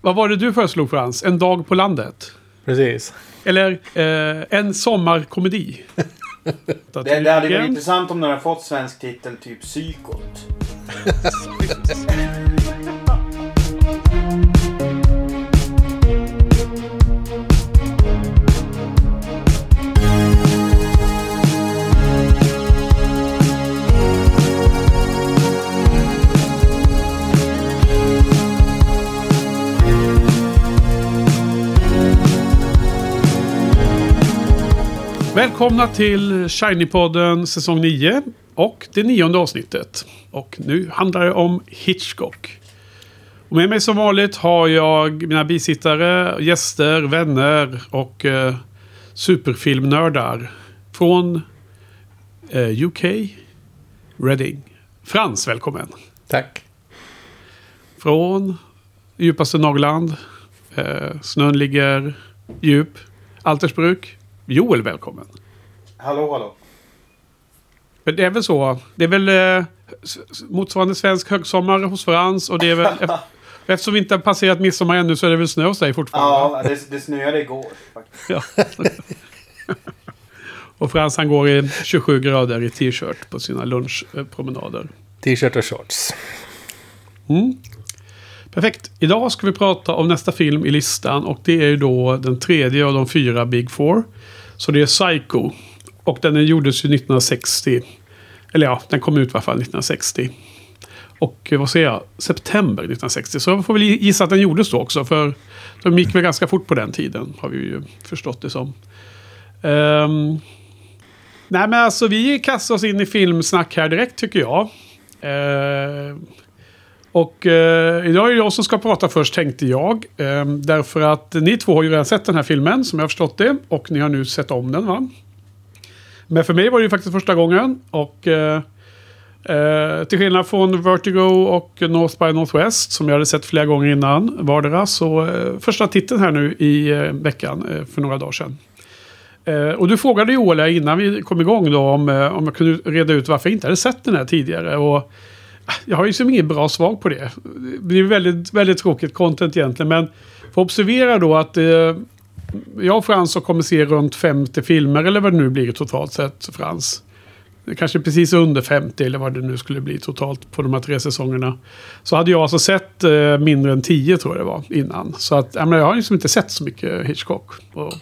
Vad var det du föreslog Frans? En dag på landet? Precis. Eller eh, en sommarkomedi? Det, det hade varit intressant om den hade fått svensk titel typ Psykot. Välkomna till Shiny-podden säsong 9 och det nionde avsnittet. Och nu handlar det om Hitchcock. Och med mig som vanligt har jag mina bisittare, gäster, vänner och eh, superfilmnördar från eh, UK, Reading. Frans, välkommen. Tack. Från djupaste Norrland. Eh, snön ligger djup. Altersbruk. Joel, välkommen. Hallå, hallå. Men det är väl så. Det är väl eh, motsvarande svensk högsommar hos Frans. Och det är väl... ef- eftersom vi inte har passerat midsommar ännu så är det väl snö hos dig fortfarande. Ja, det, det snöade igår faktiskt. Ja. och Frans han går i 27 grader i t-shirt på sina lunchpromenader. T-shirt och shorts. Mm. Perfekt. Idag ska vi prata om nästa film i listan och det är ju då den tredje av de fyra Big Four. Så det är Psycho. Och den gjordes ju 1960. Eller ja, den kom ut i alla fall 1960. Och eh, vad säger jag? September 1960. Så jag får väl gissa att den gjordes då också. För de gick väl ganska fort på den tiden. Har vi ju förstått det som. Um, nej men alltså vi kastar oss in i filmsnack här direkt tycker jag. Uh, och eh, idag är det jag som ska prata först tänkte jag. Eh, därför att ni två har ju redan sett den här filmen som jag har förstått det. Och ni har nu sett om den va? Men för mig var det ju faktiskt första gången. Och eh, eh, till skillnad från Vertigo och North by Northwest som jag hade sett flera gånger innan vardera. Så eh, första titeln här nu i eh, veckan eh, för några dagar sedan. Eh, och du frågade ju Ola innan vi kom igång då om, eh, om jag kunde reda ut varför jag inte hade sett den här tidigare. Och jag har ju som inget bra svar på det. Det är väldigt, väldigt tråkigt content egentligen. Men får observera då att eh, jag och Frans har kommer se runt 50 filmer eller vad det nu blir totalt sett Frans. Kanske precis under 50 eller vad det nu skulle bli totalt på de här tre säsongerna. Så hade jag alltså sett eh, mindre än 10 tror jag det var innan. Så att jag, menar, jag har liksom inte sett så mycket Hitchcock. Och,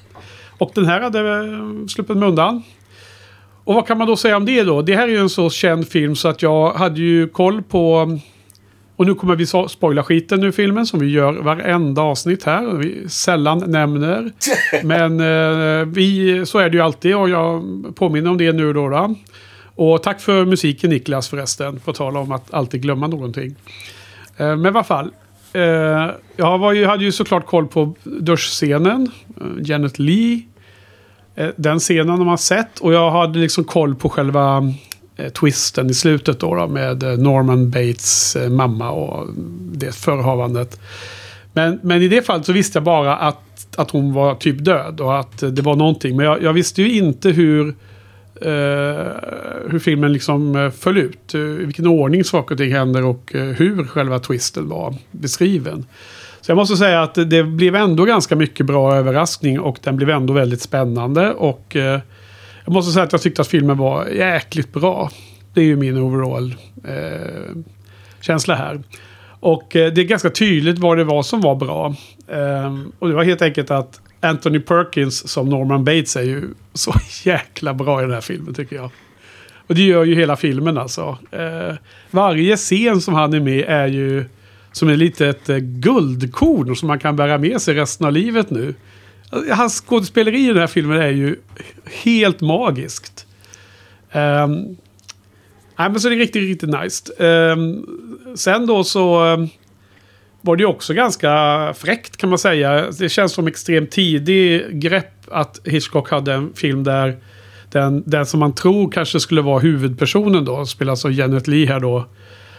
och den här hade eh, sluppit mig undan. Och vad kan man då säga om det då? Det här är ju en så känd film så att jag hade ju koll på... Och nu kommer vi spoila skiten ur filmen som vi gör varenda avsnitt här. Vi sällan nämner. Men eh, vi, så är det ju alltid och jag påminner om det nu då. då. Och tack för musiken Niklas förresten. På tal om att alltid glömma någonting. Eh, men i alla fall. Eh, jag var ju, hade ju såklart koll på duschscenen. Eh, Janet Lee. Eh, den scenen har man sett och jag hade liksom koll på själva eh, twisten i slutet då, då med eh, Norman Bates mamma och det förehavandet. Men, men i det fallet så visste jag bara att, att hon var typ död och att det var någonting. Men jag, jag visste ju inte hur, eh, hur filmen liksom föll ut. I vilken ordning saker och ting händer och hur själva twisten var beskriven. Så jag måste säga att det- blev ändå ganska mycket bra överraskning och den blev ändå väldigt spännande. Och eh, jag måste säga att jag tyckte att filmen var jäkligt bra. Det är ju min overall eh, känsla här. Och eh, det är ganska tydligt vad det var som var bra. Eh, och det var helt enkelt att Anthony Perkins som Norman Bates är ju så jäkla bra i den här filmen tycker jag. Och det gör ju hela filmen alltså. Eh, varje scen som han är med är ju som är lite ett eh, guldkorn som man kan bära med sig resten av livet nu. Hans skådespeleri i den här filmen är ju helt magiskt. Um, nej, men så det är riktigt, riktigt nice. Um, sen då så ehm, var det ju också ganska fräckt kan man säga. Det känns som extremt tidig grepp att Hitchcock hade en film där den, den som man tror kanske skulle vara huvudpersonen då, spelas av Janet Lee här då,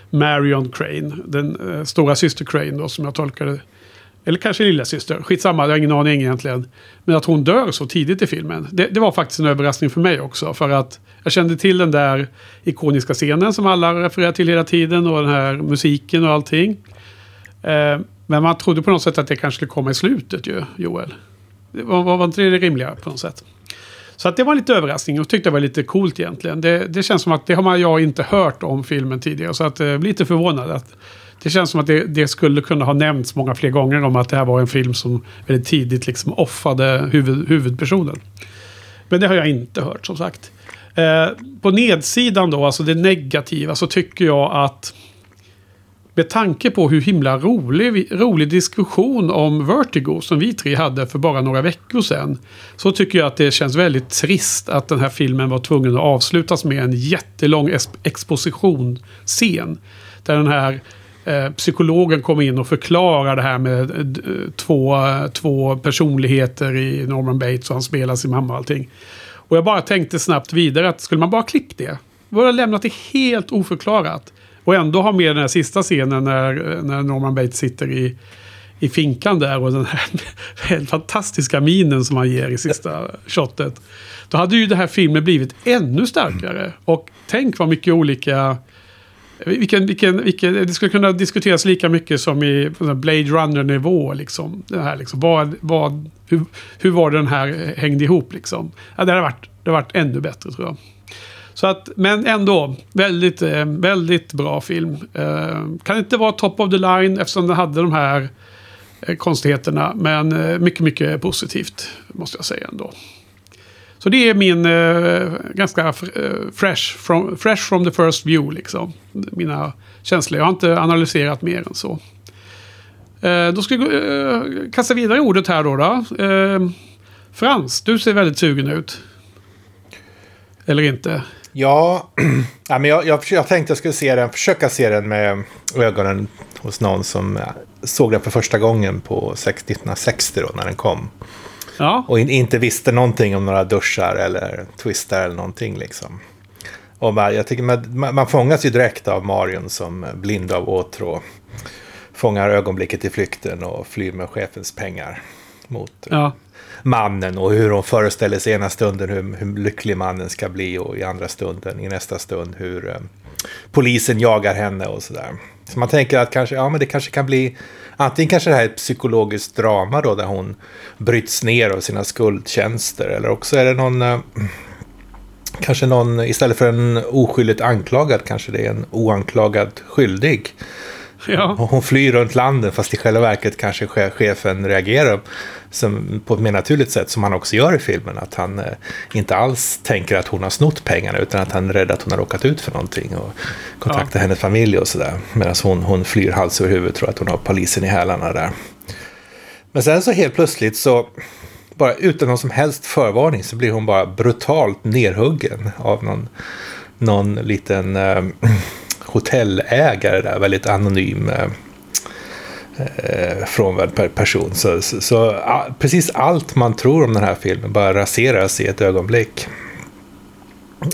Marion Crane, den eh, stora syster Crane då som jag tolkade. Eller kanske lilla syster. skitsamma, jag har ingen aning egentligen. Men att hon dör så tidigt i filmen, det, det var faktiskt en överraskning för mig också. För att jag kände till den där ikoniska scenen som alla refererar till hela tiden och den här musiken och allting. Eh, Men man trodde på något sätt att det kanske skulle komma i slutet ju, Joel. Var, var, var inte det rimliga på något sätt? Så att det var lite överraskning och tyckte det var lite coolt egentligen. Det, det känns som att det har man, jag inte hört om filmen tidigare. Så att jag blir lite förvånad. Att det känns som att det, det, skulle kunna ha nämnts många fler gånger om att det här var en film som väldigt tidigt liksom offade huvud, huvudpersonen. Men det har jag inte hört som sagt. Eh, på nedsidan då, alltså det negativa, så tycker jag att med tanke på hur himla rolig, rolig diskussion om Vertigo som vi tre hade för bara några veckor sedan. Så tycker jag att det känns väldigt trist att den här filmen var tvungen att avslutas med en jättelång expositionsscen. Där den här eh, psykologen kommer in och förklarar det här med eh, två, två personligheter i Norman Bates och han spelar sin mamma och allting. Och jag bara tänkte snabbt vidare att skulle man bara klippt det. Vi har lämnat det helt oförklarat. Och ändå ha med den här sista scenen när, när Norman Bates sitter i, i finkan där och den här helt fantastiska minen som han ger i sista shotet. Då hade ju den här filmen blivit ännu starkare. Och tänk vad mycket olika... Vilken, vilken, vilken, det skulle kunna diskuteras lika mycket som i Blade Runner-nivå. Liksom. Det här, liksom. vad, vad, hur, hur var den här hängde ihop? Liksom. Ja, det hade varit, det hade varit ännu bättre tror jag. Så att, men ändå, väldigt, eh, väldigt bra film. Eh, kan inte vara top of the line eftersom den hade de här eh, konstigheterna. Men mycket, mycket positivt måste jag säga ändå. Så det är min eh, ganska fresh, from, fresh from the first view. Liksom. Mina känslor. Jag har inte analyserat mer än så. Eh, då ska jag eh, kasta vidare ordet här då. då. Frans, du ser väldigt sugen ut. Eller inte? Ja, ja men jag, jag, jag tänkte jag skulle se den, försöka se den med ögonen hos någon som såg den för första gången på 1960 då, när den kom. Ja. Och in, inte visste någonting om några duschar eller twistar eller någonting liksom. Och man, jag tycker man, man fångas ju direkt av Marion som blind av åtrå. Fångar ögonblicket i flykten och flyr med chefens pengar. Mot ja mannen och hur hon föreställer sig ena stunden hur, hur lycklig mannen ska bli och i andra stunden, i nästa stund hur eh, polisen jagar henne och sådär. Så man tänker att kanske, ja men det kanske kan bli, antingen kanske det här är ett psykologiskt drama då där hon bryts ner av sina skuldtjänster eller också är det någon eh, Kanske någon, istället för en oskyldigt anklagad, kanske det är en oanklagad skyldig. Ja. Hon flyr runt landet fast i själva verket kanske chefen reagerar som, på ett mer naturligt sätt som han också gör i filmen. Att han eh, inte alls tänker att hon har snott pengarna utan att han är rädd att hon har råkat ut för någonting och kontaktar ja. hennes familj och sådär. Medan hon, hon flyr hals över huvud tror att hon har polisen i hälarna där. Men sen så helt plötsligt så bara utan någon som helst förvarning så blir hon bara brutalt nerhuggen av någon, någon liten eh, hotellägare där, väldigt anonym eh, eh frånvänd person. Så, så, så a, precis allt man tror om den här filmen bara raseras i ett ögonblick.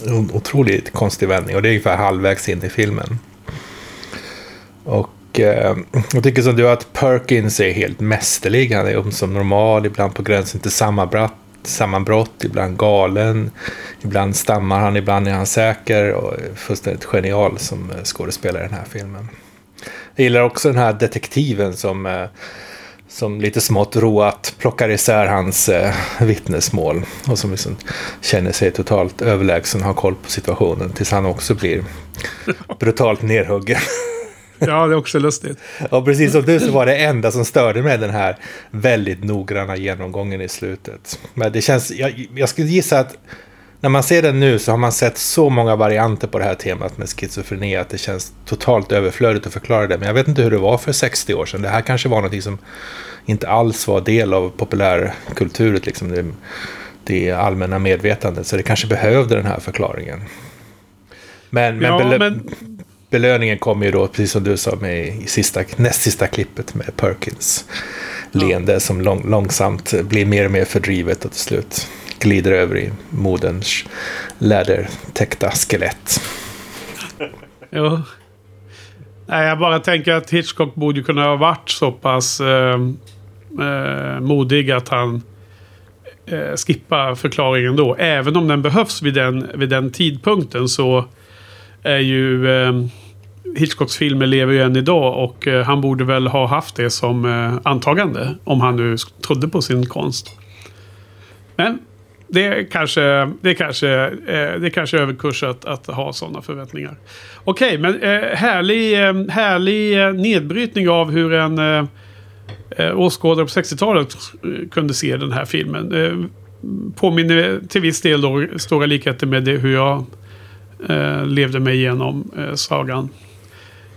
En Otroligt konstig vändning och det är ungefär halvvägs in i filmen. Och eh, jag tycker som du att Perkins är helt mästerlig. Han är som normal, ibland på gränsen till sammanbrott, sammanbrott, ibland galen. Ibland stammar han, ibland är han säker och fullständigt genial som eh, skådespelare i den här filmen. Jag gillar också den här detektiven som, eh, som lite smått roat plockar isär hans eh, vittnesmål. Och som liksom känner sig totalt överlägsen och har koll på situationen. Tills han också blir brutalt nerhuggen. Ja, det är också lustigt. Och precis som du så var det enda som störde mig den här väldigt noggranna genomgången i slutet. Men det känns, jag, jag skulle gissa att när man ser den nu så har man sett så många varianter på det här temat med schizofreni att det känns totalt överflödigt att förklara det. Men jag vet inte hur det var för 60 år sedan. Det här kanske var något som inte alls var del av populärkulturen, liksom det, det allmänna medvetandet. Så det kanske behövde den här förklaringen. Men, men, ja, men... belöningen kommer ju då, precis som du sa, med i sista, näst sista klippet med Perkins leende ja. som lång, långsamt blir mer och mer fördrivet och till slut glider över i moderns lädertäckta skelett. jo. Nej, jag bara tänker att Hitchcock borde kunna ha varit så pass eh, eh, modig att han eh, skippar förklaringen då. Även om den behövs vid den, vid den tidpunkten så är ju eh, Hitchcocks filmer lever ju än idag och eh, han borde väl ha haft det som eh, antagande. Om han nu trodde på sin konst. Men det är kanske, det är kanske, eh, det är kanske överkursat att ha sådana förväntningar. Okej, men eh, härlig, eh, härlig eh, nedbrytning av hur en eh, eh åskådare på 60-talet kunde se den här filmen. Eh, påminner till viss del då stora likheter med det, hur jag eh, levde mig igenom eh, sagan.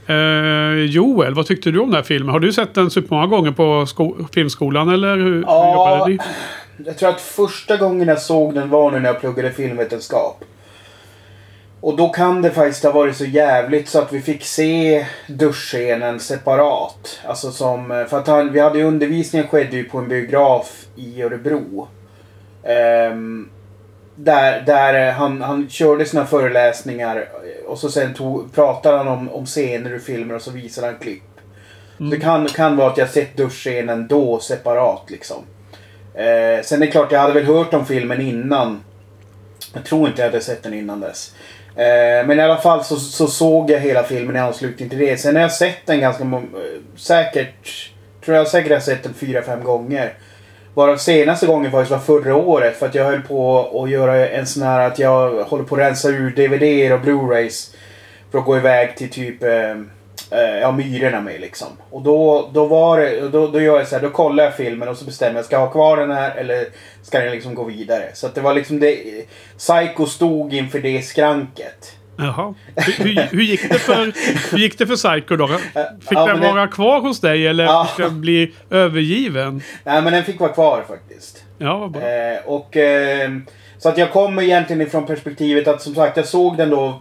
Eh, Joel, vad tyckte du om den här filmen? Har du sett den supermånga gånger på filmskolan eller hur, ja, hur jobbade ni? Jag tror att första gången jag såg den var när jag pluggade filmvetenskap. Och då kan det faktiskt ha varit så jävligt så att vi fick se duschscenen separat. Alltså som, för att han, vi hade ju undervisningen skedde ju på en biograf i Örebro. Um, där där han, han körde sina föreläsningar och så sen tog, pratade han om, om scener ur filmer och så visade han klipp. Mm. Det kan, kan vara att jag sett duschscenen då separat liksom. Eh, sen är det klart, jag hade väl hört om filmen innan. Jag tror inte jag hade sett den innan dess. Eh, men i alla fall så, så, såg jag hela filmen i anslutning till det. Sen har jag sett den ganska eh, säkert. Tror jag säkert jag har sett den fyra, fem gånger. Varav senaste gången faktiskt var förra året för att jag höll på att göra en sån här att jag håller på att rensa ur DVD och Blu-rays. För att gå iväg till typ eh, eh, ja, Myrorna med liksom. Och då, då var det, då, då gör jag så här, då kollar jag filmen och så bestämmer jag, ska jag ha kvar den här eller ska den liksom gå vidare? Så att det var liksom det, Psycho stod inför det skranket. Jaha. Hur, hur, hur, gick det för, hur gick det för Psycho då? Fick ja, den vara det... kvar hos dig eller ja. fick den bli övergiven? Nej men den fick vara kvar faktiskt. Ja, vad bra. Eh, och, eh, så att jag kommer egentligen ifrån perspektivet att som sagt jag såg den då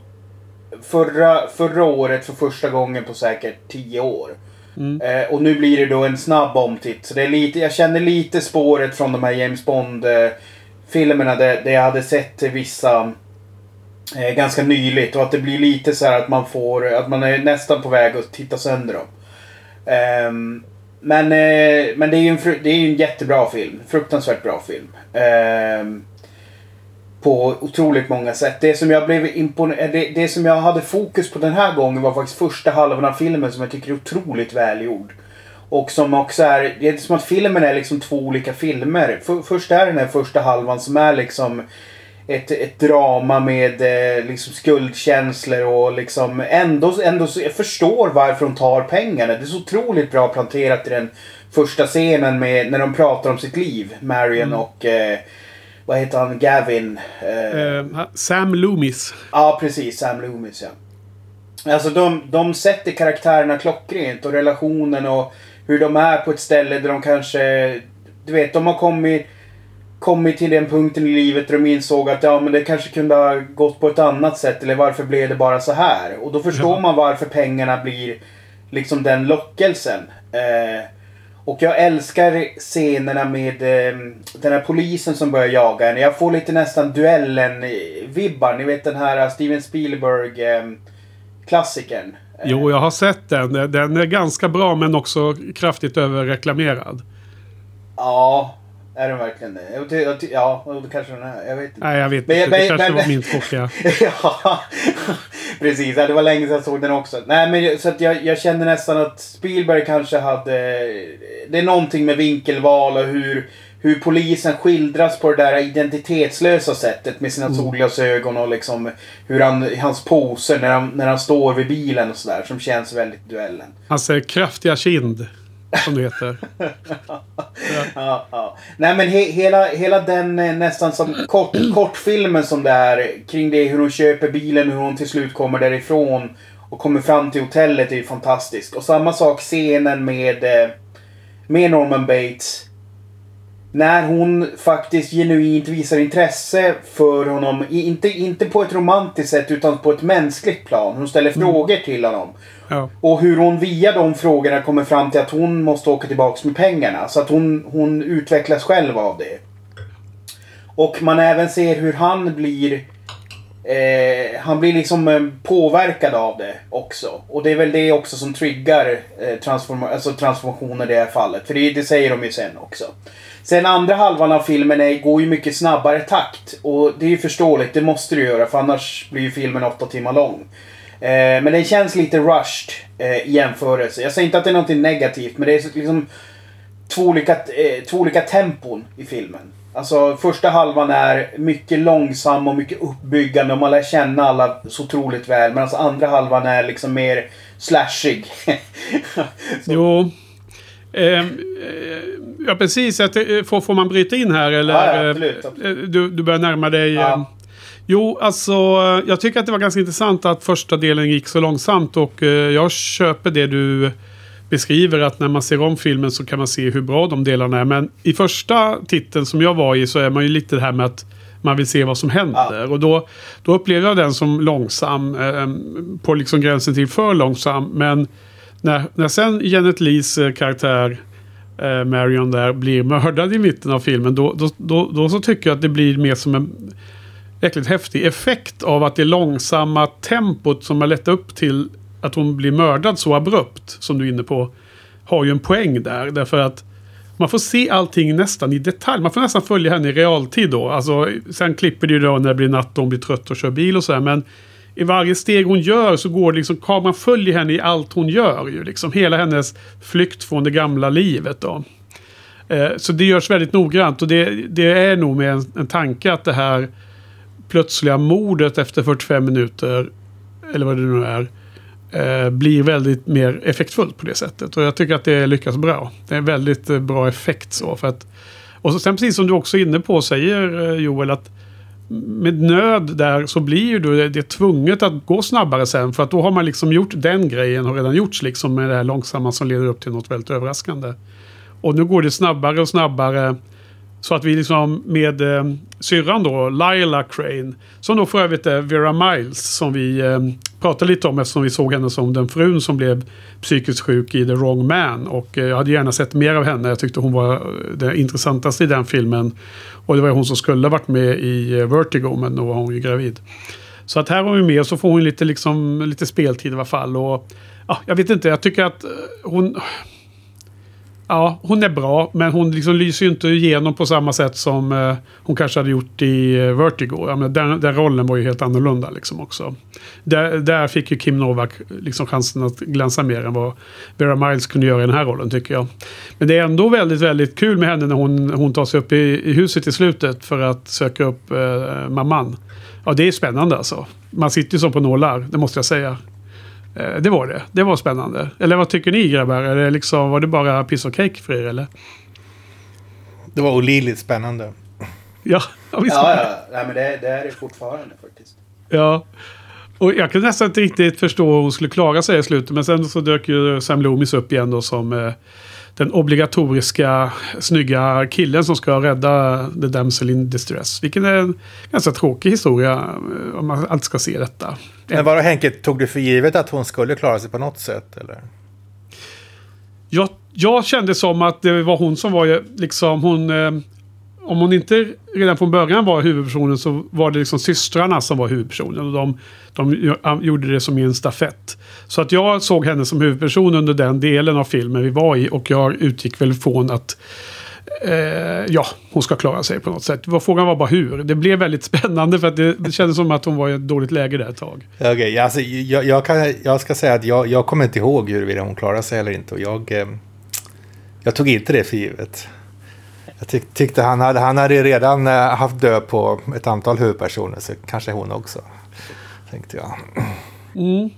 förra, förra året för första gången på säkert tio år. Mm. Eh, och nu blir det då en snabb omtitt. Så det är lite, jag känner lite spåret från de här James Bond-filmerna eh, där, där jag hade sett vissa eh, ganska nyligt. Och att det blir lite så att man får, att man är nästan på väg att titta sönder dem. Eh, men, eh, men det är ju en, det är en jättebra film. Fruktansvärt bra film. Ehm, på otroligt många sätt. Det som jag blev imponerad... Eh, det, det, som jag hade fokus på den här gången var faktiskt första halvan av filmen som jag tycker är otroligt välgjord. Och som också är... Det är som att filmen är liksom två olika filmer. För, först är den här första halvan som är liksom ett, ett drama med eh, liksom skuldkänslor och liksom ändå, ändå så jag förstår varför de tar pengarna. Det är så otroligt bra planterat i den första scenen med när de pratar om sitt liv. Marion mm. och eh, vad heter han? Gavin? Eh, uh, Sam Loomis. Ja, precis. Sam Loomis, ja. Alltså de, de sätter karaktärerna klockrent och relationen och hur de är på ett ställe där de kanske... Du vet, de har kommit, kommit till den punkten i livet där de insåg att ja, men det kanske kunde ha gått på ett annat sätt. Eller varför blev det bara så här? Och då förstår ja. man varför pengarna blir liksom den lockelsen. Eh, och jag älskar scenerna med eh, den här polisen som börjar jaga en. Jag får lite nästan duellen-vibbar. Ni vet den här Steven Spielberg-klassikern. Eh, jo, jag har sett den. Den är ganska bra men också kraftigt överreklamerad. Ja, är den verkligen det? Ja, det kanske den är. Jag vet inte. Nej, jag vet inte. det kanske men, var min tråkiga. ja, precis. Det var länge sedan jag såg den också. Nej, men så att jag, jag kände nästan att Spielberg kanske hade... Det är någonting med vinkelval och hur, hur polisen skildras på det där identitetslösa sättet med sina mm. solglasögon och liksom hur han, hans poser när han, när han står vid bilen och sådär som känns väldigt duellen. Hans kraftiga kind. Som det heter. ja. ja, ja. Nej men he hela, hela den eh, nästan som kort, kortfilmen som det är kring det hur hon köper bilen, hur hon till slut kommer därifrån och kommer fram till hotellet är ju fantastisk. Och samma sak scenen med, eh, med Norman Bates. När hon faktiskt genuint visar intresse för honom. Inte, inte på ett romantiskt sätt utan på ett mänskligt plan. Hon ställer mm. frågor till honom. Ja. Och hur hon via de frågorna kommer fram till att hon måste åka tillbaka med pengarna. Så att hon, hon utvecklas själv av det. Och man även ser hur han blir eh, han blir liksom eh, påverkad av det också. Och det är väl det också som triggar eh, transform alltså transformationer i det här fallet. För det, det, säger de ju sen också. Sen andra halvan av filmen är, går ju mycket snabbare takt. Och det är ju förståeligt, det måste det göra för annars blir ju filmen åtta timmar lång. Eh, men den känns lite rushed eh, i jämförelse. Jag säger inte att det är något negativt, men det är liksom två olika, eh, två olika tempon i filmen. Alltså första halvan är mycket långsam och mycket uppbyggande och man lär känna alla så otroligt väl. Medan alltså andra halvan är liksom mer slashig. jo. Eh, ja precis. Att, får, får man bryta in här eller? Ja, ja, absolut, absolut. Du, du börjar närma dig. Ja. Jo, alltså jag tycker att det var ganska intressant att första delen gick så långsamt och eh, jag köper det du beskriver att när man ser om filmen så kan man se hur bra de delarna är. Men i första titeln som jag var i så är man ju lite det här med att man vill se vad som händer. Ja. Och då, då upplever jag den som långsam. Eh, på liksom gränsen till för långsam. Men när, när sen Janet Lees eh, karaktär eh, Marion där blir mördad i mitten av filmen. Då, då, då, då, så tycker jag att det blir mer som en jäkligt häftig effekt av att det långsamma tempot som har lett upp till att hon blir mördad så abrupt som du är inne på. Har ju en poäng där. Därför att man får se allting nästan i detalj. Man får nästan följa henne i realtid då. Alltså, sen klipper det ju då när det blir natt och hon blir trött och kör bil och så här. Men i varje steg hon gör så går det liksom, kameran följer henne i allt hon gör ju. Liksom hela hennes flykt från det gamla livet då. Eh, så det görs väldigt noggrant och det, det är nog med en, en tanke att det här plötsliga mordet efter 45 minuter, eller vad det nu är, eh, blir väldigt mer effektfullt på det sättet. Och jag tycker att det lyckas bra. Det är en väldigt eh, bra effekt så. För att, och så, sen precis som du också är inne på säger eh, Joel att med nöd där så blir ju det, det tvunget att gå snabbare sen. För att då har man liksom gjort den grejen har redan gjorts liksom med det här långsamma som leder upp till något väldigt överraskande. Och nu går det snabbare och snabbare. Så att vi liksom med eh, syrran då, Lila Crane, som då för övrigt är Vera Miles, som vi eh, pratade lite om eftersom vi såg henne som den frun som blev psykiskt sjuk i The Wrong Man. Och eh, jag hade gärna sett mer av henne. Jag tyckte hon var eh, det intressantaste i den filmen. Och det var hon som skulle varit med i eh, Vertigo, men då var hon ju gravid. Så att här har vi med och så får hon lite, liksom, lite speltid i alla fall. Och, ja, jag vet inte, jag tycker att eh, hon Ja, hon är bra, men hon liksom lyser ju inte igenom på samma sätt som eh, hon kanske hade gjort i eh, Vertigo. Ja, men den, den, rollen var ju helt annorlunda liksom också. Där, där fick ju Kim Novak liksom chansen att glänsa mer än vad Vera Miles kunde göra i den här rollen tycker jag. Men det är ändå väldigt, väldigt kul med henne när hon, hon tar sig upp i, i huset i slutet för att söka upp eh, mamman. Ja, det är spännande alltså. Man sitter ju som på nålar, det måste jag säga. Eh, det var det. Det var spännande. Eller vad tycker ni grabbar? Är det liksom, var det bara piss och cake för er eller? Det var olidligt spännande. Ja, ja, visst ja, ja. Nej, men det, det är det fortfarande faktiskt. Ja. Och jag kunde nästan inte riktigt förstå hur hon skulle klara sig i slutet. Men sen så dök ju Sam Loomis upp igen då som eh, den obligatoriska snygga killen som ska rädda The Damsel in Distress. Vilken är en ganska tråkig historia eh, om man alltid ska se detta. Men vadå Henke, tog du för givet att hon skulle klara sig på något sätt? Eller? Jag, jag kände som att det var hon som var liksom hon... Eh, om hon inte redan från början var huvudpersonen så var det liksom systrarna som var huvudpersonen. Och de, de gjorde det som i en stafett. Så att jag såg henne som huvudperson under den delen av filmen vi var i. Och jag utgick väl från att eh, ja, hon ska klara sig på något sätt. Frågan var bara hur. Det blev väldigt spännande för att det, det kändes som att hon var i ett dåligt läge där ett tag. Okej, okay, alltså, jag, jag, kan, jag ska säga att jag, jag kommer inte ihåg huruvida hon klarade sig eller inte. Och jag, eh, jag tog inte det för givet. Jag tyck, tyckte han hade, han hade redan eh, haft död på ett antal huvudpersoner, så kanske hon också. Tänkte jag. Mm.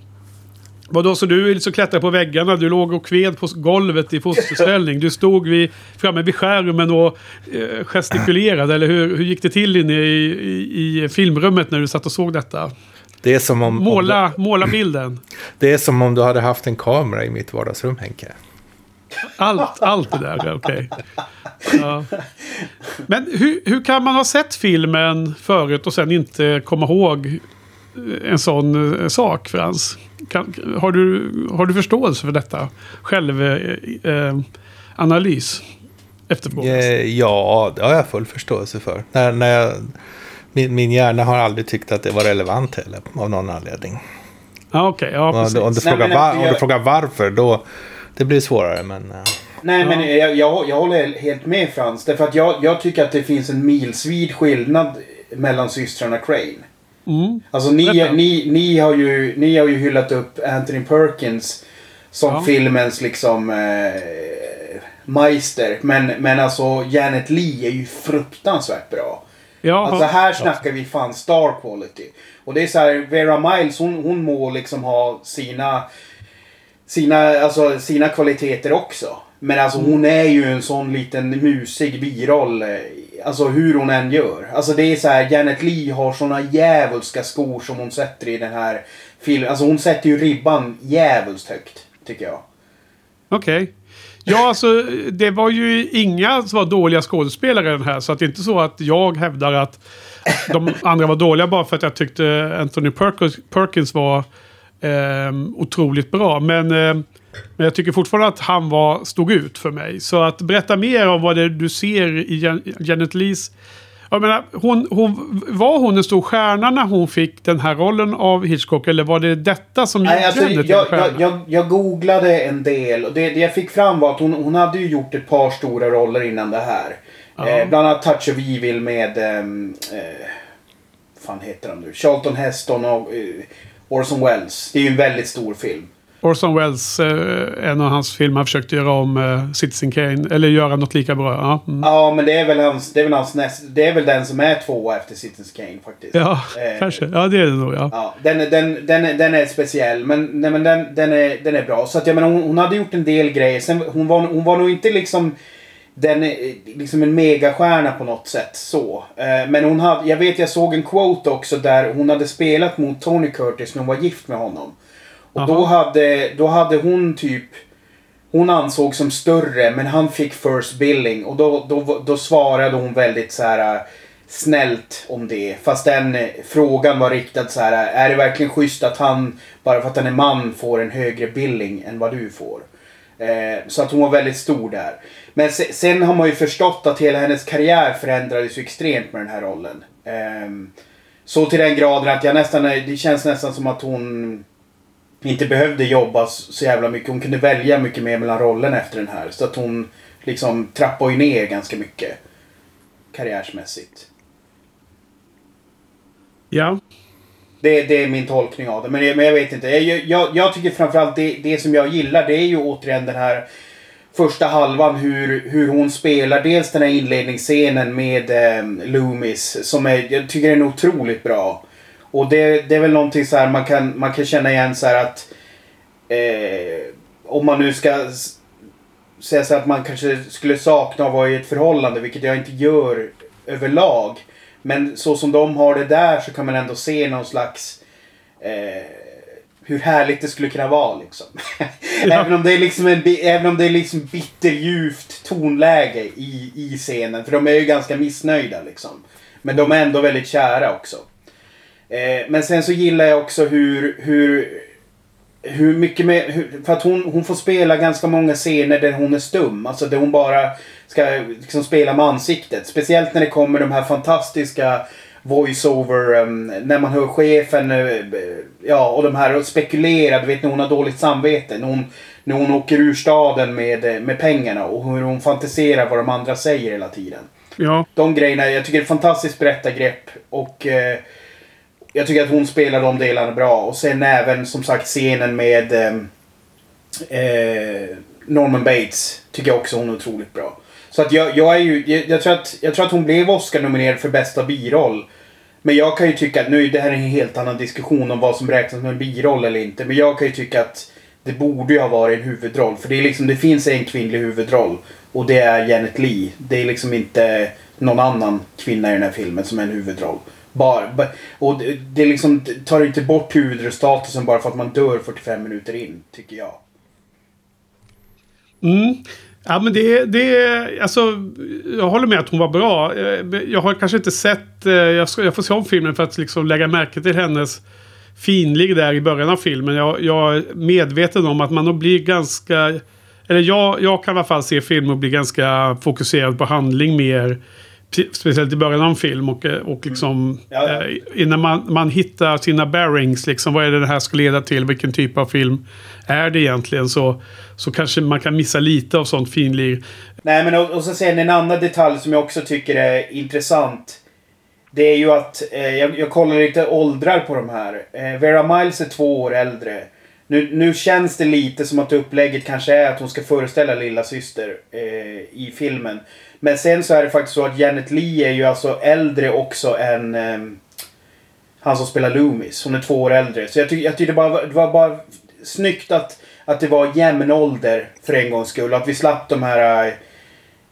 Vadå, så du liksom klättrade på väggarna? Du låg och kved på golvet i fosterställning? Du stod vid, framme vid skärmen och eh, gestikulerade? Eller hur, hur gick det till inne i, i, i, filmrummet när du satt och såg detta? Det är som om... Måla, om du, måla bilden. Det är som om du hade haft en kamera i mitt vardagsrum, Henke. Allt, allt det där, okej. Okay. Ja. Men hur, hur kan man ha sett filmen förut och sen inte komma ihåg en sån eh, sak, Frans? Kan, har, du, har du förståelse för detta? Självanalys? Eh, eh, ja, det har jag full förståelse för. När, när jag, min, min hjärna har aldrig tyckt att det var relevant heller, av någon anledning. Ah, okay. ja, precis. Om, du, frågar, var, om du frågar varför, då det blir svårare. Men. Nej, ja. men jag, jag, jag håller helt med Frans. Därför att jag, jag tycker att det finns en milsvid skillnad mellan systrarna Crane. Mm. Alltså ni, ni, ni, har ju, ni har ju hyllat upp Anthony Perkins som ja. filmens liksom eh, meister. Men, men alltså Janet Lee är ju fruktansvärt bra. Ja, alltså här snackar vi fan star quality. Och det är så här, Vera Miles hon, hon må liksom ha sina, sina, alltså, sina kvaliteter också. Men alltså hon är ju en sån liten musig biroll. Alltså hur hon än gör. Alltså det är så här, Janet Lee har såna djävulska skor som hon sätter i den här filmen. Alltså hon sätter ju ribban djävulskt högt. Tycker jag. Okej. Okay. Ja, alltså det var ju inga som var dåliga skådespelare i den här. Så att det är inte så att jag hävdar att de andra var dåliga bara för att jag tyckte Anthony Perkins var eh, otroligt bra. Men, eh, men jag tycker fortfarande att han var, stod ut för mig. Så att berätta mer om vad det är du ser i Janet Lees jag menar, hon, hon, var hon en stor stjärna när hon fick den här rollen av Hitchcock? Eller var det detta som gjorde alltså, henne till jag, en stjärna? Jag, jag, jag, googlade en del. Och det, det jag fick fram var att hon, hon hade ju gjort ett par stora roller innan det här. Eh, bland annat Touch of Evil med... Ehm, eh, fan heter han nu? Charlton Heston och eh, Orson Welles. Det är ju en väldigt stor film. Orson Welles, eh, en av hans filmer, försökte göra om eh, Citizen Kane. Eller göra något lika bra. Ja, mm. ja men det är väl hans, det är väl hans näst, Det är väl den som är tvåa efter Citizen Kane faktiskt. Ja, eh, kanske. Ja, det är det nog. Ja. ja den, den, den, den är speciell. Men, nej, men den, den, är, den är bra. Så att jag menar, hon, hon hade gjort en del grejer. Sen, hon, var, hon var nog inte liksom den är liksom en megastjärna på något sätt så. Eh, men hon hade, jag vet jag såg en quote också där hon hade spelat mot Tony Curtis när hon var gift med honom. Och då hade, då hade hon typ... Hon ansåg som större men han fick first billing och då, då, då svarade hon väldigt så här äh, snällt om det. Fast den äh, frågan var riktad så här. Är det verkligen schysst att han, bara för att han är man, får en högre billing än vad du får? Eh, så att hon var väldigt stor där. Men se, sen har man ju förstått att hela hennes karriär förändrades ju extremt med den här rollen. Eh, så till den graden att jag nästan, det känns nästan som att hon inte behövde jobba så jävla mycket. Hon kunde välja mycket mer mellan rollerna efter den här. Så att hon liksom trappade ju ner ganska mycket. Karriärsmässigt. Ja. Det, det är min tolkning av det. Men, men jag vet inte. Jag, jag, jag tycker framförallt det, det som jag gillar det är ju återigen den här första halvan hur, hur hon spelar. Dels den här inledningsscenen med eh, Loomis. Som är, jag tycker är otroligt bra. Och det, det är väl någonting så här man kan, man kan känna igen så här att eh, om man nu ska säga så att man kanske skulle sakna att vara i ett förhållande, vilket jag inte gör överlag. Men så som de har det där så kan man ändå se någon slags eh, hur härligt det skulle kunna vara liksom. Ja. även om det är liksom en, även om det är liksom bitterljuvt tonläge i, i scenen. För de är ju ganska missnöjda liksom. Men de är ändå väldigt kära också. Eh, men sen så gillar jag också hur, hur, hur mycket med, hur, för att hon, hon får spela ganska många scener där hon är stum. Alltså där hon bara ska liksom spela med ansiktet. Speciellt när det kommer de här fantastiska voiceover um, när man hör chefen uh, ja, och de här spekulerar, du vet när hon har dåligt samvete. När hon, när hon åker ur staden med, med pengarna och hur hon fantiserar vad de andra säger hela tiden. Ja. De grejerna, jag tycker det är ett fantastiskt berättargrepp. Och uh, jag tycker att hon spelar de delarna bra. Och sen även som sagt scenen med eh, eh, Norman Bates. Tycker jag också hon är otroligt bra. Så att jag, jag är ju, jag, jag, tror att, jag tror att hon blev Oscar-nominerad för bästa biroll. Men jag kan ju tycka att, nu det här är en helt annan diskussion om vad som räknas som en biroll eller inte. Men jag kan ju tycka att det borde ju ha varit en huvudroll. För det är liksom, det finns en kvinnlig huvudroll. Och det är Janet Lee. Det är liksom inte någon annan kvinna i den här filmen som är en huvudroll. Bara, och det, det liksom tar inte bort huvudstatusen bara för att man dör 45 minuter in, tycker jag. Mm. Ja men det, det, alltså jag håller med att hon var bra. Eh, jag har kanske inte sett, eh, jag, ska, jag får se om filmen för att liksom lägga märke till hennes finlig där i början av filmen. Jag, jag är medveten om att man nog blir ganska, eller jag, jag kan i alla fall se film och bli ganska fokuserad på handling mer Speciellt i början av en film och, eh, och liksom mm. ja, ja. Eh, innan man, man hittar sina bearings, liksom, vad är det det här ska leda till, vilken typ av film är det egentligen, så, så kanske man kan missa lite av sånt finlir. Nej men och, och så sen en annan detalj som jag också tycker är intressant. Det är ju att eh, jag, jag kollar lite åldrar på de här. Eh, Vera Miles är två år äldre. Nu, nu känns det lite som att upplägget kanske är att hon ska föreställa lilla syster eh, i filmen. Men sen så är det faktiskt så att Janet Lee är ju alltså äldre också än eh, han som spelar Loomis. Hon är två år äldre. Så jag, tycker jag tyckte bara, det var bara snyggt att, att det var jämn ålder för en gångs skull. Att vi slapp de här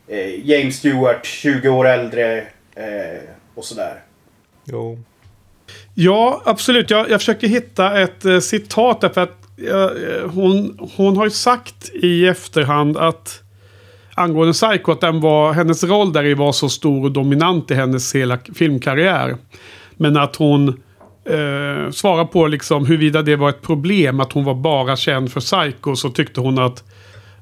eh, James Stewart, 20 år äldre eh, och sådär. Jo. Ja, absolut. Jag, jag försöker hitta ett eh, citat därför att Eh, hon, hon har ju sagt i efterhand att angående Psycho att den var, hennes roll där var så stor och dominant i hennes hela filmkarriär. Men att hon eh, svarar på liksom huruvida det var ett problem att hon var bara känd för Psycho så tyckte hon att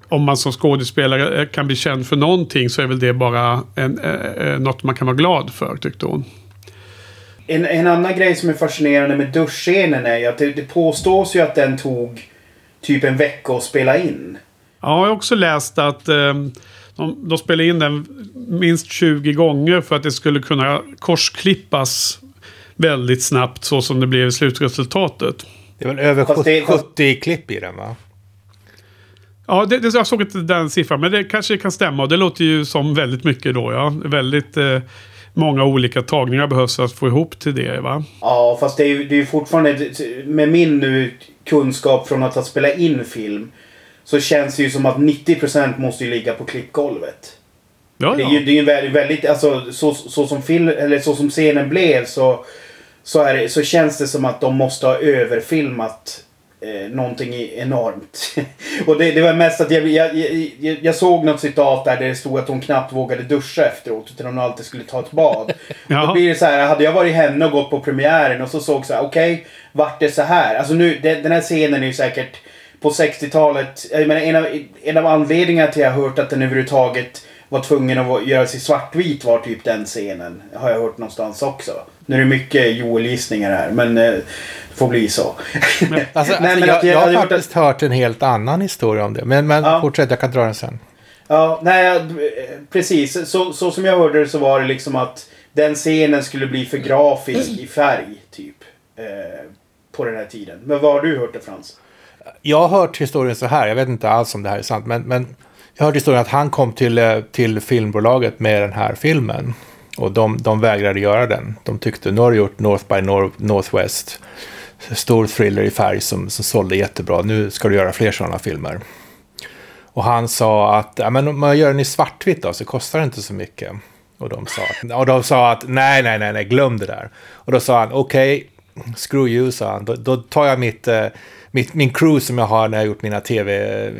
om man som skådespelare eh, kan bli känd för någonting så är väl det bara en, eh, eh något man kan vara glad för tyckte hon. En, en annan grej som är fascinerande med duschscenen är ju att det, det påstås ju att den tog typ en vecka att spela in. Ja, jag har också läst att eh, de, de spelade in den minst 20 gånger för att det skulle kunna korsklippas väldigt snabbt så som det blev i slutresultatet. Det är väl över 70, 70 klipp i den va? Ja, det, det, jag såg inte den siffran, men det kanske kan stämma. Och det låter ju som väldigt mycket då, ja. Väldigt eh, många olika tagningar behövs för att få ihop till det, va? Ja, fast det är ju det är fortfarande... Med min nu kunskap från att ha spelat in film så känns det ju som att 90% måste ju ligga på klippgolvet. Ja, ja. Det är ju, det är ju väldigt, väldigt alltså så, så, som film, eller så som scenen blev så, så, är det, så känns det som att de måste ha överfilmat eh, någonting enormt. och det, det, var mest att jag, jag, jag, jag, såg något citat där det stod att hon knappt vågade duscha efteråt utan hon alltid skulle ta ett bad. ja. Då blir det så här, hade jag varit henne och gått på premiären och så såg så här, okej, okay, vart det så här? Alltså nu, det, den här scenen är ju säkert på 60-talet, jag menar en av, en av anledningarna till att jag har hört att den överhuvudtaget var tvungen att göras i svartvit var typ den scenen. Har jag hört någonstans också. Nu är det mycket Joel-gissningar här men eh, det får bli så. Men, alltså, Nej, men jag, jag, jag har faktiskt att... hört en helt annan historia om det. Men, men ja. fortsätt, jag kan dra den sen. Ja, nej, precis. Så, så som jag hörde det så var det liksom att den scenen skulle bli för grafisk i färg, typ. Eh, på den här tiden. Men vad har du hört det Frans? Jag har hört historien så här, jag vet inte alls om det här är sant, men, men jag har hört historien att han kom till, eh, till filmbolaget med den här filmen. Och de, de vägrade göra den. De tyckte, nu har du gjort North by North, Northwest. Stor thriller i färg som, som sålde jättebra. Nu ska du göra fler sådana filmer. Och han sa att, ja men om man gör den i svartvitt då så kostar det inte så mycket. Och de sa att, och de sa att nej, nej, nej, nej, glöm det där. Och då sa han, okej, okay, screw you, sa han. Då, då tar jag mitt, eh, mitt, min crew som jag har när jag gjort mina TV,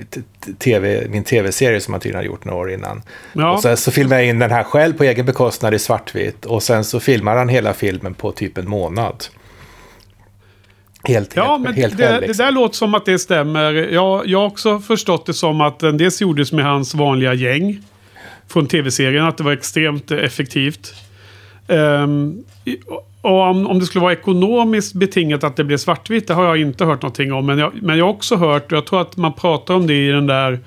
TV, min tv-serie som man tydligen har gjort några år innan. Ja. Och sen så filmar jag in den här själv på egen bekostnad i svartvitt. Och sen så filmar han hela filmen på typ en månad. Helt, ja, helt, men helt det, själv, liksom. det där låter som att det stämmer. Jag, jag har också förstått det som att den dels gjordes med hans vanliga gäng. Från tv-serien, att det var extremt effektivt. Um, och om, om det skulle vara ekonomiskt betingat att det blev svartvitt, det har jag inte hört någonting om. Men jag, men jag har också hört, och jag tror att man pratar om det i den där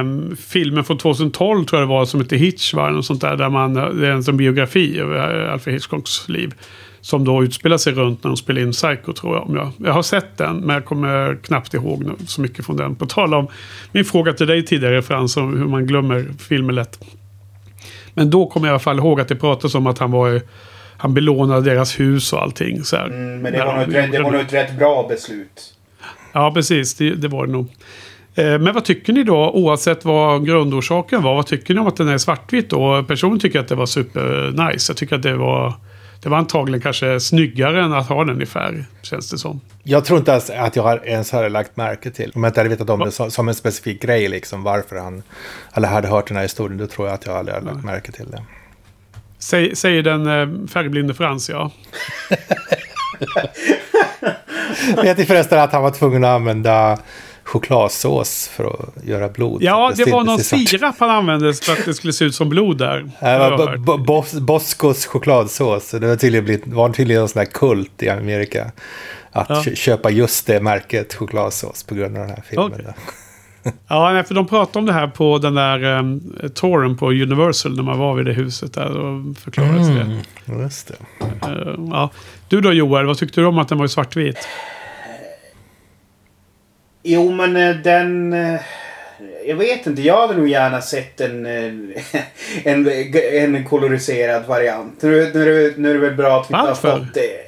um, filmen från 2012 tror jag det var som heter Hitch. Va? Något sånt där, där man, det är en som biografi över eh, Alfred Hitchcocks liv. Som då utspelar sig runt när de spelar in Psycho tror jag. Om jag. jag har sett den men jag kommer knappt ihåg så mycket från den. På tal om min fråga till dig tidigare Frans om hur man glömmer filmer lätt. Men då kommer jag i alla fall ihåg att det pratades om att han var han belånade deras hus och allting. Så mm, men det var, nog ett, det var nog ett rätt bra beslut. Ja, precis. Det, det var det nog. Eh, men vad tycker ni då, oavsett vad grundorsaken var? Vad tycker ni om att den är svartvit då? Personligen tycker jag att det var super nice. Jag tycker att det var... Det var antagligen kanske snyggare än att ha den i färg, känns det som. Jag tror inte ens att jag ens hade lagt märke till. Om jag inte hade vetat om Va? det som en specifik grej, liksom varför han... Eller hade hört den här historien, då tror jag att jag aldrig hade lagt märke till det. Säg, säger den eh, färgblinde Frans, ja. Vet ni förresten att han var tvungen att använda chokladsås för att göra blod? Ja, det, det var någon sirap han använde för att det skulle se ut som blod där. Var Bos Boscos chokladsås. Det var tydligen, blivit, var tydligen en sån här kult i Amerika. Att ja. köpa just det märket chokladsås på grund av den här filmen. Okay. Ja, nej, för de pratade om det här på den där um, touren på Universal när man var vid det huset där och förklarades mm, det. Just det. Uh, ja. Du då Joel, vad tyckte du om att den var i svartvit? Jo, men eh, den... Eh, jag vet inte. Jag hade nog gärna sett en, en, en koloriserad variant. Nu, nu, är det, nu är det väl bra att vi inte har fått det.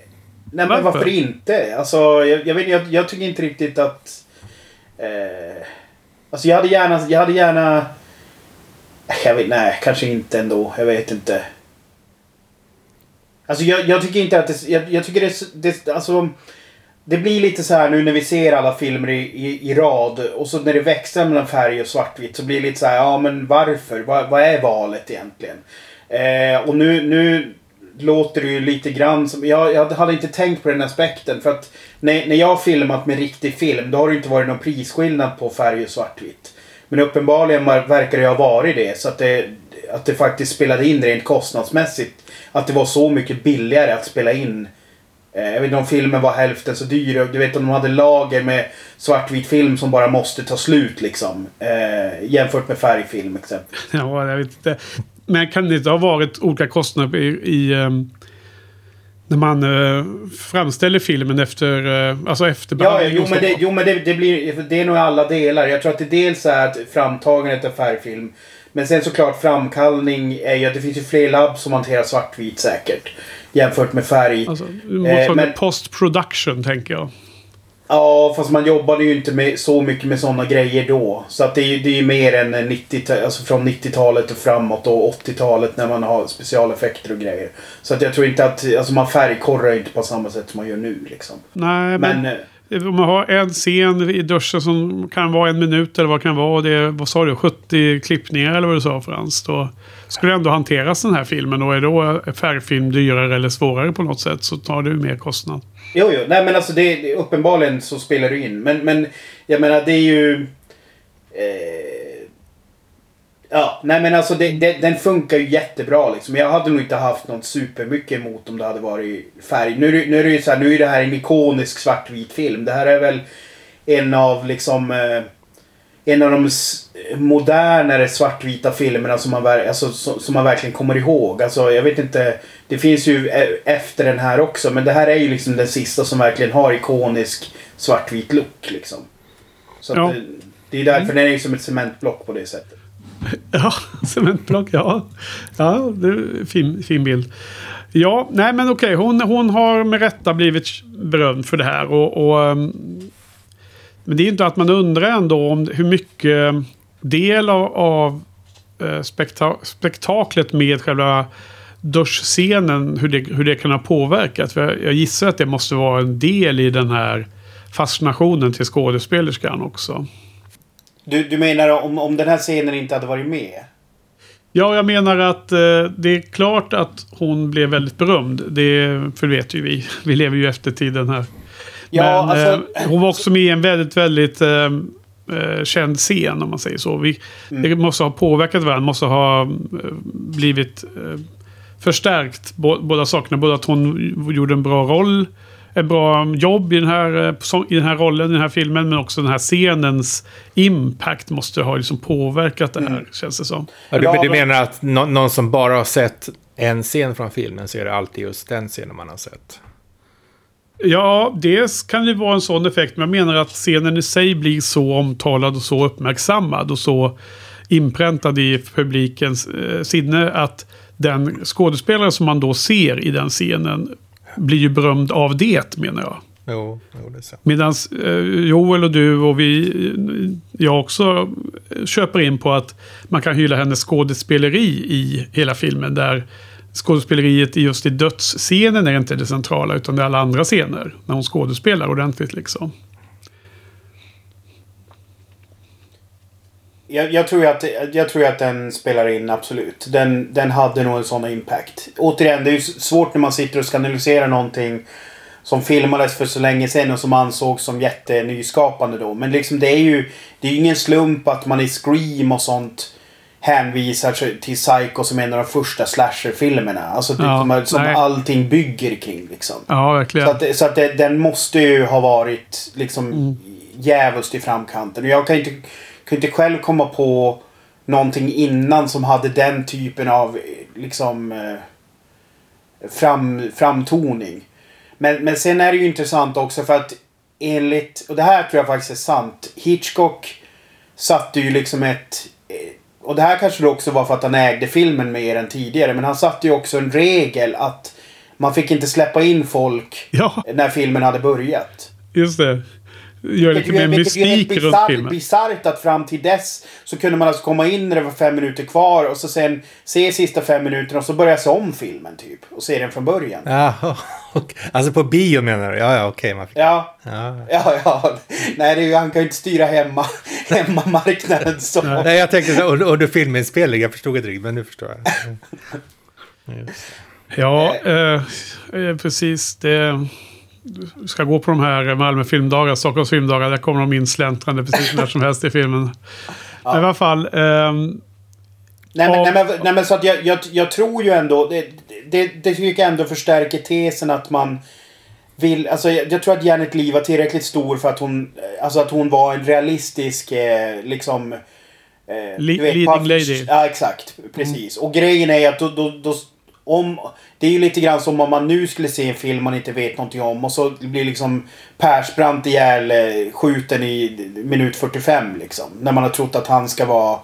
Nej, men varför, varför inte? Alltså, jag, jag, vet, jag, jag tycker inte riktigt att... Eh, alltså jag hade gärna... Jag hade gärna... Jag vet, nej, kanske inte ändå. Jag vet inte. Alltså jag, jag tycker inte att det... Jag, jag tycker det, det... Alltså... Det blir lite så här nu när vi ser alla filmer i, i, i rad och så när det växlar mellan färg och svartvitt så blir det lite så här, ja men varför? Vad, vad är valet egentligen? Eh, och nu, nu låter det ju lite grann som... Jag, jag hade inte tänkt på den aspekten. För att när, när jag har filmat med riktig film då har det inte varit någon prisskillnad på färg och svartvitt. Men uppenbarligen verkar det ha varit det. Så att det, att det faktiskt spelade in rent kostnadsmässigt. Att det var så mycket billigare att spela in. Eh, jag vet inte om filmen var hälften så dyr. Du vet om de hade lager med svartvit film som bara måste ta slut liksom. Eh, jämfört med färgfilm exempelvis. Ja, jag vet inte. Men kan det inte ha varit olika kostnader i, i um, när man uh, framställer filmen efter, uh, alltså efter Ja, jo men, det, jo, men det, det, blir, det är nog alla delar. Jag tror att det dels är framtagandet av färgfilm. Men sen såklart framkallning är ju att det finns ju fler labb som hanterar svartvit säkert. Jämfört med färg. Alltså, eh, men, post production tänker jag. Ja, fast man jobbade ju inte med, så mycket med sådana grejer då. Så att det är ju det är mer än 90, alltså från 90-talet och framåt och 80-talet när man har specialeffekter och grejer. Så att jag tror inte att, alltså man färgkorrar inte på samma sätt som man gör nu liksom. Nej, men... men eh, om man har en scen i duschen som kan vara en minut eller vad kan vara. Det är, vad sa du, 70 klippningar eller vad du sa Frans. Då skulle ändå hanteras den här filmen och är då färgfilm dyrare eller svårare på något sätt så tar det ju mer kostnad. Jo, jo. Nej, men alltså det, det, uppenbarligen så spelar det in. Men, men jag menar det är ju... Eh, ja, nej men alltså det, det, den funkar ju jättebra liksom. Jag hade nog inte haft något supermycket emot om det hade varit färg. Nu, nu är det ju så här, nu är det här en ikonisk svartvit film. Det här är väl en av liksom... Eh, en av de modernare svartvita filmerna som man, alltså, som man verkligen kommer ihåg. Alltså, jag vet inte. Det finns ju e, efter den här också. Men det här är ju liksom den sista som verkligen har ikonisk svartvit look. Liksom. Så ja. det, det, är därför mm. den är ju som ett cementblock på det sättet. Ja, cementblock, ja. Ja, det är fin, fin bild. Ja, nej men okej. Hon, hon har med rätta blivit berömd för det här. Och, och ehm, men det är inte att man undrar ändå om hur mycket del av, av eh, spekta spektaklet med själva duschscenen, hur det, hur det kan ha påverkat. För jag, jag gissar att det måste vara en del i den här fascinationen till skådespelerskan också. Du, du menar om, om den här scenen inte hade varit med? Ja, jag menar att eh, det är klart att hon blev väldigt berömd. Det för vet ju vi. Vi lever ju efter tiden här. Ja, Men alltså, eh, hon var också med i en väldigt, väldigt eh, eh, känd scen om man säger så. Vi, mm. Det måste ha påverkat varandra, måste ha eh, blivit eh, förstärkt båda sakerna. Både att hon gjorde en bra roll, en bra jobb i den, här, eh, i den här rollen, i den här filmen. Men också den här scenens impact måste ha liksom påverkat det här, mm. känns det som. Ja, du, du menar att någon som bara har sett en scen från filmen så är det alltid just den scenen man har sett? Ja, dels kan det vara en sån effekt. Men jag menar att scenen i sig blir så omtalad och så uppmärksammad och så inpräntad i publikens eh, sinne att den skådespelare som man då ser i den scenen blir ju berömd av det, menar jag. Jo, jo det är sant. Medan eh, Joel och du och vi, jag också köper in på att man kan hylla hennes skådespeleri i hela filmen. Där skådespeleriet just i dödsscenen är inte det centrala utan det är alla andra scener. När hon skådespelar ordentligt liksom. Jag, jag, tror att, jag tror att den spelar in, absolut. Den, den hade nog en sån impact. Återigen, det är ju svårt när man sitter och ska analysera någonting som filmades för så länge sedan och som ansågs som jättenyskapande då. Men liksom det är ju det är ingen slump att man i Scream och sånt hänvisar till Psycho som en av de första slasherfilmerna. Alltså typ ja, som, som allting bygger kring liksom. Ja, verkligen. Så att, så att det, den måste ju ha varit liksom mm. djävulskt i framkanten. Och jag kan inte kan inte själv komma på någonting innan som hade den typen av liksom eh, fram, framtoning. Men, men sen är det ju intressant också för att enligt, och det här tror jag faktiskt är sant. Hitchcock satte ju liksom ett och det här kanske också var för att han ägde filmen mer än tidigare. Men han satte ju också en regel att man fick inte släppa in folk ja. när filmen hade börjat. Just det. Gör lite mer mystik runt filmen. bisarrt att fram till dess så kunde man alltså komma in när det var fem minuter kvar och så sen se sista fem minuterna och så börja se om filmen typ. Och se den från början. Ja, okay. Alltså på bio menar du? Ja, ja, okej. Okay, ja. ja. Ja, ja. Nej, det är han kan ju inte styra hemma, hemmamarknaden så. Nej, jag tänkte så under, under filminspelning. Jag förstod inte riktigt, men nu förstår jag. Ja, eh, eh, precis. Det ska gå på de här Malmö filmdagar, Stockholms filmdagar. Där kommer de in släntrande precis när som helst i filmen. Ja. Men i alla fall. Um, nej, men, nej, men, nej, men så att jag, jag, jag tror ju ändå. Det, det, det tycker jag ändå förstärker tesen att man vill, alltså jag, jag tror att Janet Lee var tillräckligt stor för att hon, alltså att hon var en realistisk, eh, liksom... Eh, Le vet, leading lady. Ja, exakt. Precis. Mm. Och grejen är att då, då, då, om, det är ju lite grann som om man nu skulle se en film man inte vet någonting om och så blir liksom Persbrandt ihjäl eh, skjuten i minut 45 liksom. När man har trott att han ska vara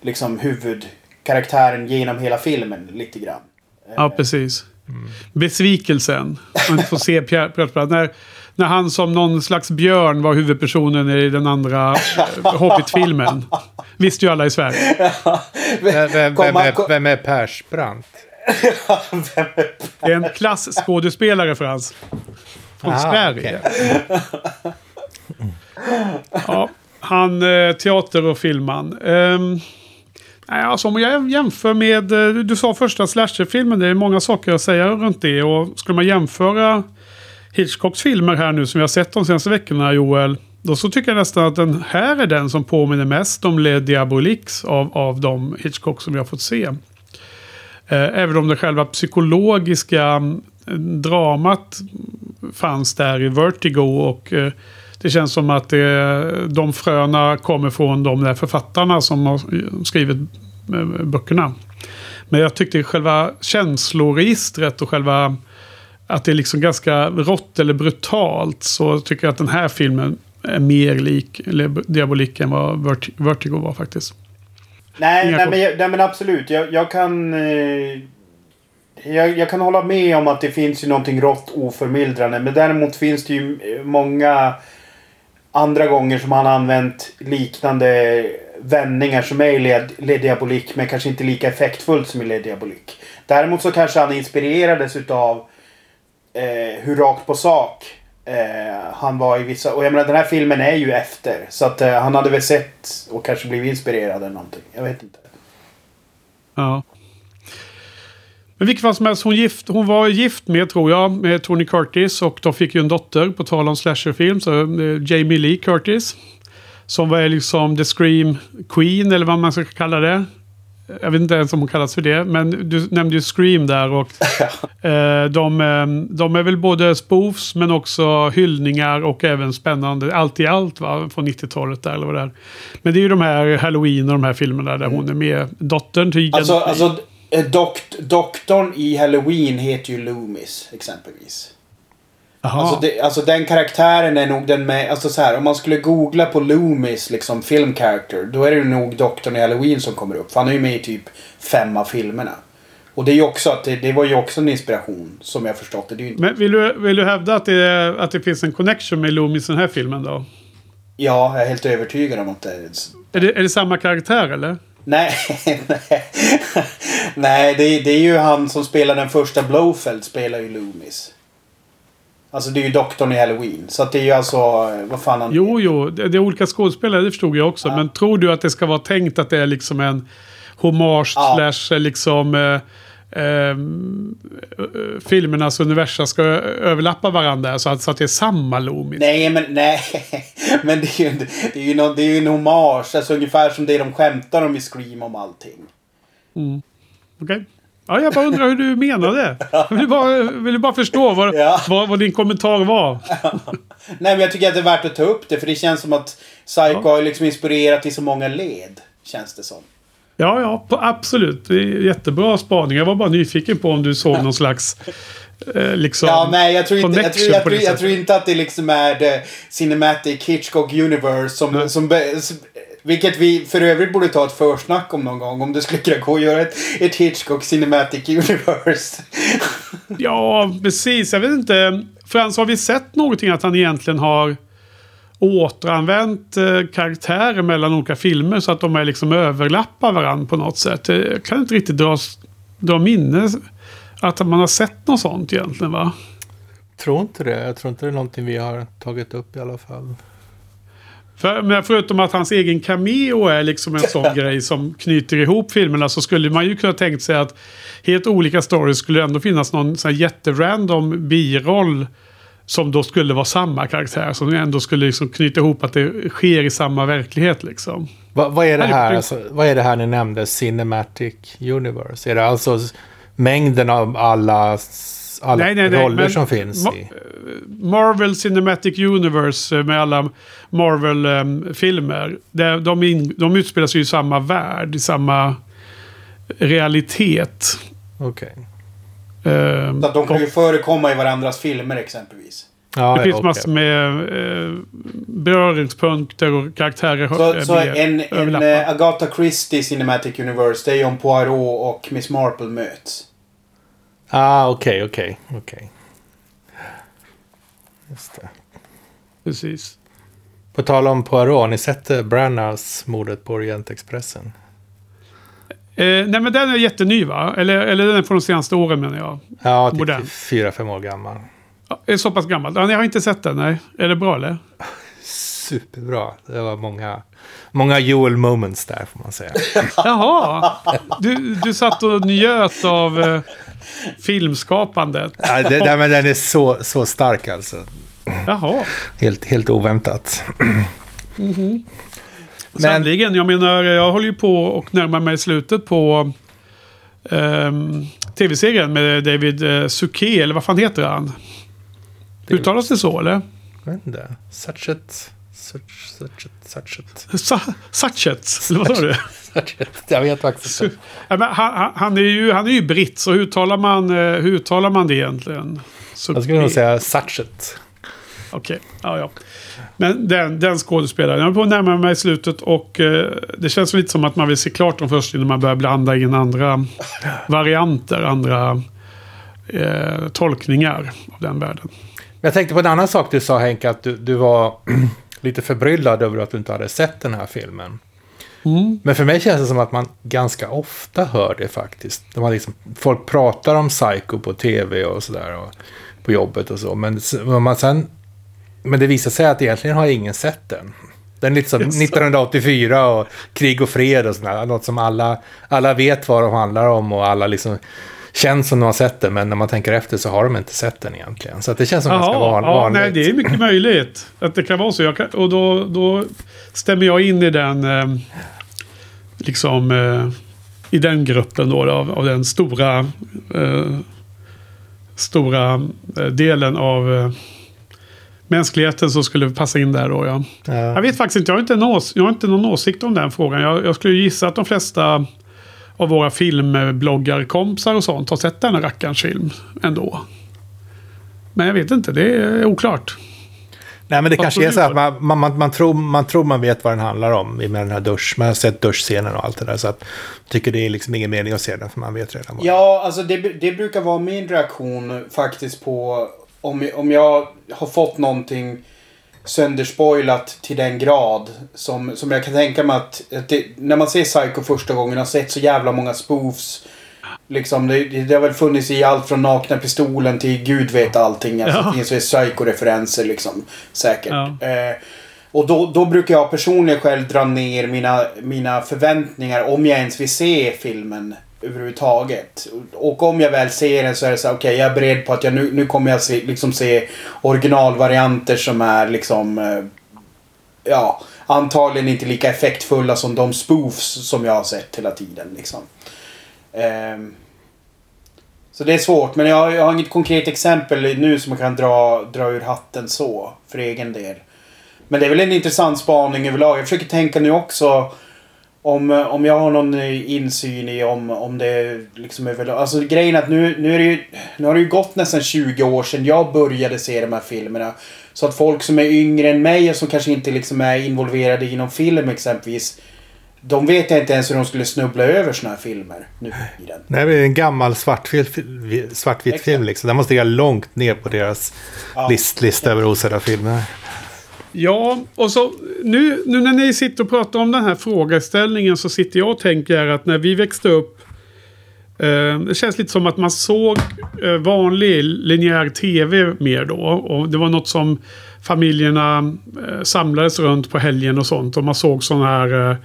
liksom huvudkaraktären genom hela filmen lite grann. Ja, precis. Mm. Besvikelsen. Man får se Persbrandt. När, när han som någon slags björn var huvudpersonen i den andra eh, Hobbit-filmen. Visste ju alla i Sverige. vem, vem, vem, är, vem är Persbrandt? det är en klassskådespelare Frans. Från Aha, Sverige. Okay. ja, han eh, teater och filman. Um, alltså om jag jämför med, eh, du sa första slasherfilmen, det är många saker att säga runt det. Och skulle man jämföra Hitchcocks filmer här nu som vi har sett de senaste veckorna Joel. Då så tycker jag nästan att den här är den som påminner mest om Le Diabolix av, av de Hitchcock som vi har fått se. Eh, även om det själva psykologiska mm, dramat fanns där i Vertigo. Och eh, det känns som att det, de fröna kommer från de där författarna som har skrivit eh, böckerna. Men jag tyckte själva känsloregistret och själva att det är liksom ganska rått eller brutalt. Så tycker jag att den här filmen är mer lik Diabolik än vad Vertigo var faktiskt. Nej, nej, men, nej men absolut. Jag, jag kan... Eh, jag, jag, kan hålla med om att det finns ju någonting rått oförmildrande. Men däremot finns det ju många andra gånger som han använt liknande vändningar som är i led, led diabolik. Men kanske inte lika effektfullt som i led diabolik. Däremot så kanske han inspirerades utav eh, hur rakt på sak Eh, han var i vissa... Och jag menar den här filmen är ju efter. Så att eh, han hade väl sett och kanske blivit inspirerad eller någonting. Jag vet inte. Ja. Men vilket fall som helst, hon, gift, hon var gift med, tror jag, med Tony Curtis. Och de fick ju en dotter, på tal om slasherfilm. Så, eh, Jamie Lee Curtis. Som var liksom The Scream Queen, eller vad man ska kalla det. Jag vet inte ens om hon kallas för det. Men du nämnde ju Scream där. Och, eh, de, eh, de är väl både spoofs men också hyllningar och även spännande. Allt i allt va? Från 90-talet där eller vad det är. Men det är ju de här Halloween och de här filmerna där mm. hon är med. Dottern till Alltså, alltså dokt, doktorn i Halloween heter ju Loomis exempelvis. Alltså, det, alltså, den karaktären är nog den med, alltså så här, om man skulle googla på Loomis liksom film character, då är det nog Doktorn i Halloween som kommer upp. För han är ju med i typ fem av filmerna. Och det är också att det, det var ju också en inspiration som jag förstått det. det inte... Men vill du, vill du hävda att det, att det finns en connection med Loomis i den här filmen då? Ja, jag är helt övertygad om att det är... Är det, är det samma karaktär eller? Nej, nej. nej det, det är ju han som spelar den första Blowfeld spelar ju Loomis. Alltså det är ju doktorn i Halloween. Så att det är ju alltså, vad fan han... Jo, jo, det är olika skådespelare, det förstod jag också. Ja. Men tror du att det ska vara tänkt att det är liksom en hommage ja. slash liksom... Eh, eh, filmernas universum ska överlappa varandra så att, så att det är samma Loomis. Nej, men nej. men det är ju, det är ju, no, det är ju en hommage. Alltså ungefär som det de skämtar om i Scream om allting. Mm. Okej. Okay. Ja, jag bara undrar hur du menade. Jag vill bara, vill bara förstå vad, ja. vad, vad, din kommentar var. Nej, men jag tycker att det är värt att ta upp det. För det känns som att Psycho ja. har liksom inspirerat i så många led. Känns det som. Ja, ja, absolut. Det är jättebra spaning. Jag var bara nyfiken på om du såg någon slags eh, liksom ja, nej, jag tror, inte, jag, tror, jag, tror, jag tror inte att det liksom är the Cinematic Hitchcock Universe som, som, vilket vi för övrigt borde ta ett försnack om någon gång. Om det skulle kunna gå att göra ett, ett Hitchcock Cinematic Universe. ja, precis. Jag vet inte. Frans, har vi sett någonting att han egentligen har återanvänt eh, karaktärer mellan olika filmer så att de är liksom överlappar varandra på något sätt. Jag kan inte riktigt dra, dra minne att man har sett något sånt egentligen va? Tror inte det. Jag tror inte det är någonting vi har tagit upp i alla fall. För, men förutom att hans egen cameo är liksom en sån grej som knyter ihop filmerna så skulle man ju kunna tänkt sig att helt olika stories skulle ändå finnas någon sån här jätterandom biroll som då skulle vara samma karaktär. Som ändå skulle liksom knyta ihop att det sker i samma verklighet liksom. Va, vad, är det här, alltså, vad är det här ni nämnde? Cinematic Universe? Är det alltså mängden av alla alla nej, nej, nej, roller som finns Ma i... Marvel Cinematic Universe med alla Marvel-filmer. De, de, de utspelar sig i samma värld, i samma realitet. Okej. Okay. Uh, så att de kan ju förekomma i varandras filmer exempelvis. Ja, det finns okay. massor med eh, beröringspunkter och karaktärer. Så, så en, en uh, Agatha Christie Cinematic Universe, det är om Poirot och Miss Marple möts. Ah, okej, okay, okej, okay, okej. Okay. Just det. Precis. På tal om Poirot, har ni sett eh, Brannars mordet på Orientexpressen? Eh, nej men den är jätteny va? Eller, eller den är från de senaste åren menar jag. Ja, typ fyra, fem år gammal. Ja, är så pass gammal? Ja, jag har inte sett den, nej. Är det bra eller? Superbra. Det var många, många Joel moments där får man säga. Jaha. Du, du satt och njöt av eh, filmskapandet. Ja, det, det, men den är så, så stark alltså. Jaha. Helt, helt oväntat. Mm -hmm. Sannerligen, jag menar, jag håller ju på och närmar mig slutet på um, tv-serien med David uh, Suke, eller vad fan heter han? Uttalas det så eller? Jag vet inte. Sachet. Sachet. Sachet. Sachet. Eller vad sa du? Jag vet faktiskt inte. Han, han, är ju, han är ju britt, så hur uttalar man, eh, hur uttalar man det egentligen? Så jag skulle nog säga Sachet. Okej, okay. ja ja. Men den, den skådespelaren. Jag är på att närma mig slutet och eh, det känns lite som att man vill se klart dem först innan man börjar blanda in andra varianter, andra eh, tolkningar av den världen. Jag tänkte på en annan sak du sa Henke, att du, du var lite förbryllad över att du inte hade sett den här filmen. Mm. Men för mig känns det som att man ganska ofta hör det faktiskt. De liksom, folk pratar om Psycho på tv och sådär. På jobbet och så. Men, man sen, men det visar sig att egentligen har ingen sett den. Den är lite som 1984 och krig och fred och sådär. Något som alla, alla vet vad de handlar om och alla liksom känns som de har sett den. Men när man tänker efter så har de inte sett den egentligen. Så det känns som Aha, ganska van, ja, vanligt. Nej, det är mycket möjligt att det kan vara så. Kan, och då, då stämmer jag in i den... Eh, liksom eh, i den gruppen då, av, av den stora eh, stora eh, delen av eh, mänskligheten som skulle passa in där då. Ja. ja. Jag vet faktiskt inte, jag har inte, någon, jag har inte någon åsikt om den frågan. Jag, jag skulle gissa att de flesta av våra filmbloggarkompisar och sånt har sett denna rackarns film ändå. Men jag vet inte, det är oklart. Nej, men det kanske är så att man, man, man, tror, man tror man vet vad den handlar om med den här dusch. Man har sett duschscenen och allt det där. Så att tycker det är liksom ingen mening att se den för man vet redan vad Ja, alltså det, det brukar vara min reaktion faktiskt på om, om jag har fått någonting sönderspoilat till den grad som, som jag kan tänka mig att, att det, när man ser Psycho första gången har sett så jävla många spoofs Liksom, det, det, har väl funnits i allt från nakna pistolen till gud vet allting. Alltså, ja. Det finns väl psykoreferenser liksom. Säkert. Ja. Eh, och då, då brukar jag personligen själv dra ner mina, mina förväntningar om jag ens vill se filmen överhuvudtaget. Och om jag väl ser den så är det så okej okay, jag är beredd på att jag nu, nu kommer jag se, liksom se originalvarianter som är liksom eh, ja, antagligen inte lika effektfulla som de spoofs som jag har sett hela tiden liksom. Um, Så det är svårt. Men jag, jag har inget konkret exempel nu som jag kan dra, dra ur hatten så. För egen del. Men det är väl en intressant spaning överlag. Jag försöker tänka nu också. Om, om jag har någon insyn i om, om det liksom överlag. Alltså grejen är att nu, nu, är det ju, nu har det ju gått nästan 20 år sedan jag började se de här filmerna. Så att folk som är yngre än mig och som kanske inte liksom är involverade i någon film exempelvis. De vet jag inte ens hur de skulle snubbla över såna här filmer nu i den. Nej, det är en gammal svartvit, svartvit film liksom. Den måste ligga långt ner på deras ja. list, lista över osedda filmer. Ja, och så nu, nu när ni sitter och pratar om den här frågeställningen så sitter jag och tänker att när vi växte upp eh, det känns lite som att man såg eh, vanlig linjär tv mer då. Och det var något som familjerna eh, samlades runt på helgen och sånt. Och man såg sådana här eh,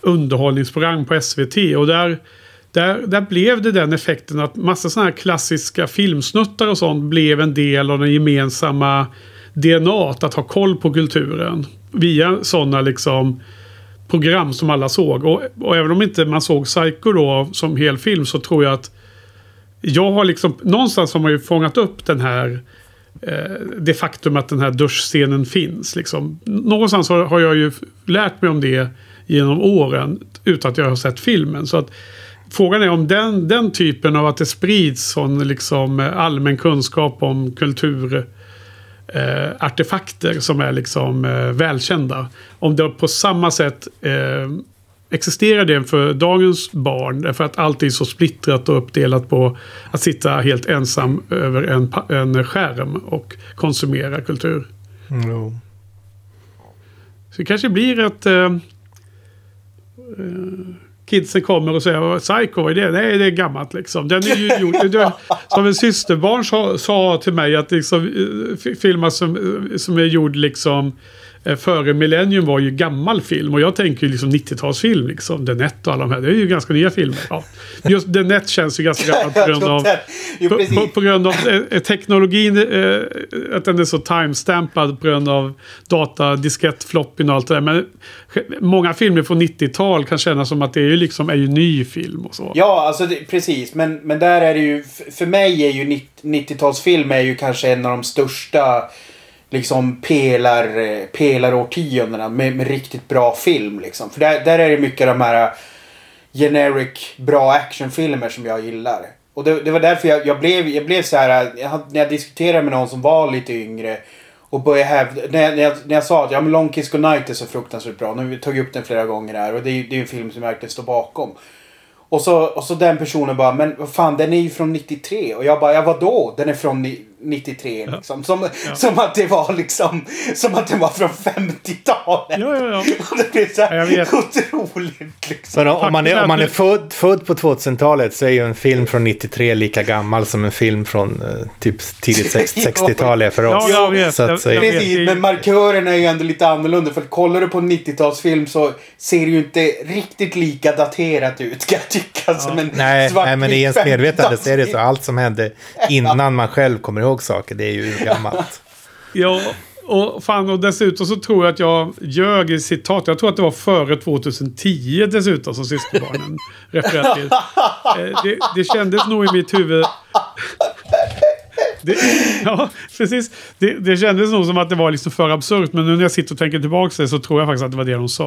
underhållningsprogram på SVT. Och där, där, där blev det den effekten att massa sådana här klassiska filmsnuttar och sånt blev en del av den gemensamma DNA att ha koll på kulturen. Via sådana liksom program som alla såg. Och, och, även om inte man såg Psycho då som helfilm så tror jag att jag har liksom, någonstans har man ju fångat upp den här eh, det faktum att den här duschscenen finns. Liksom. Någonstans har, har, jag ju lärt mig om det genom åren utan att jag har sett filmen. Så att Frågan är om den, den typen av att det sprids sån liksom allmän kunskap om kultur eh, artefakter som är liksom eh, välkända. Om det på samma sätt eh, existerar det för dagens barn. Därför att allt är så splittrat och uppdelat på att sitta helt ensam över en, en skärm och konsumera kultur. Mm. Så det kanske blir ett... Eh, eh kidsen kommer och säger Psycho, vad är det? Nej, det är gammalt liksom. Den är ju gjord, det, som en systerbarn sa, sa till mig att liksom, eh, filmer som, eh, som är gjord liksom Eh, före Millennium var ju gammal film. Och jag tänker ju liksom 90-talsfilm. Liksom. The Net och alla de här. Det är ju ganska nya filmer. Ja. Just The Net känns ju ganska gammalt på grund av, på, på, på, grund av eh, teknologin. Eh, att den är så timestampad på grund av data, diskett, floppyn och allt det där. Men många filmer från 90-tal kan kännas som att det är ju liksom är ju ny film och så. Ja, alltså det, precis. Men, men där är det ju. För mig är ju 90-talsfilm är ju kanske en av de största liksom pelar, eh, pelarårtiondena med, med riktigt bra film. Liksom. För där, där är det mycket de här generic bra actionfilmer som jag gillar. Och det, det var därför jag, jag, blev, jag blev så här, jag, när jag diskuterade med någon som var lite yngre och började hävda, när jag, när jag, när jag sa att ja, men Long Kiss Goodnight är så fruktansvärt bra. Nu har vi tagit upp den flera gånger här och det är, det är en film som jag verkligen står bakom. Och så, och så den personen bara, men vad fan den är ju från 93. Och jag bara, ja vadå? Den är från 93 liksom. Som, ja. som att det var liksom, som att den var från 50-talet. Ja, ja, ja. Och det blir så här otroligt liksom. Men om man är, om man är född, född på 2000-talet så är ju en film från 93 lika gammal som en film från uh, typ tidigt 60-tal för oss. Ja, jag vet. Så att, jag, jag Precis, men markörerna är ju ändå lite annorlunda. För kollar du på en 90-talsfilm så ser det ju inte riktigt lika daterat ut kan jag tycka. Ja. Som en nej, nej, men i ens medvetande så är det så. Allt som hände innan man själv kommer ihåg saker. Det är ju gammalt. ja, och, fan, och dessutom så tror jag att jag ljög i citat. Jag tror att det var före 2010 dessutom som systerbarnen refererade till. Eh, det, det kändes nog i mitt huvud... Det, ja, precis. Det, det kändes nog som att det var liksom för absurt. Men nu när jag sitter och tänker tillbaka så tror jag faktiskt att det var det de sa.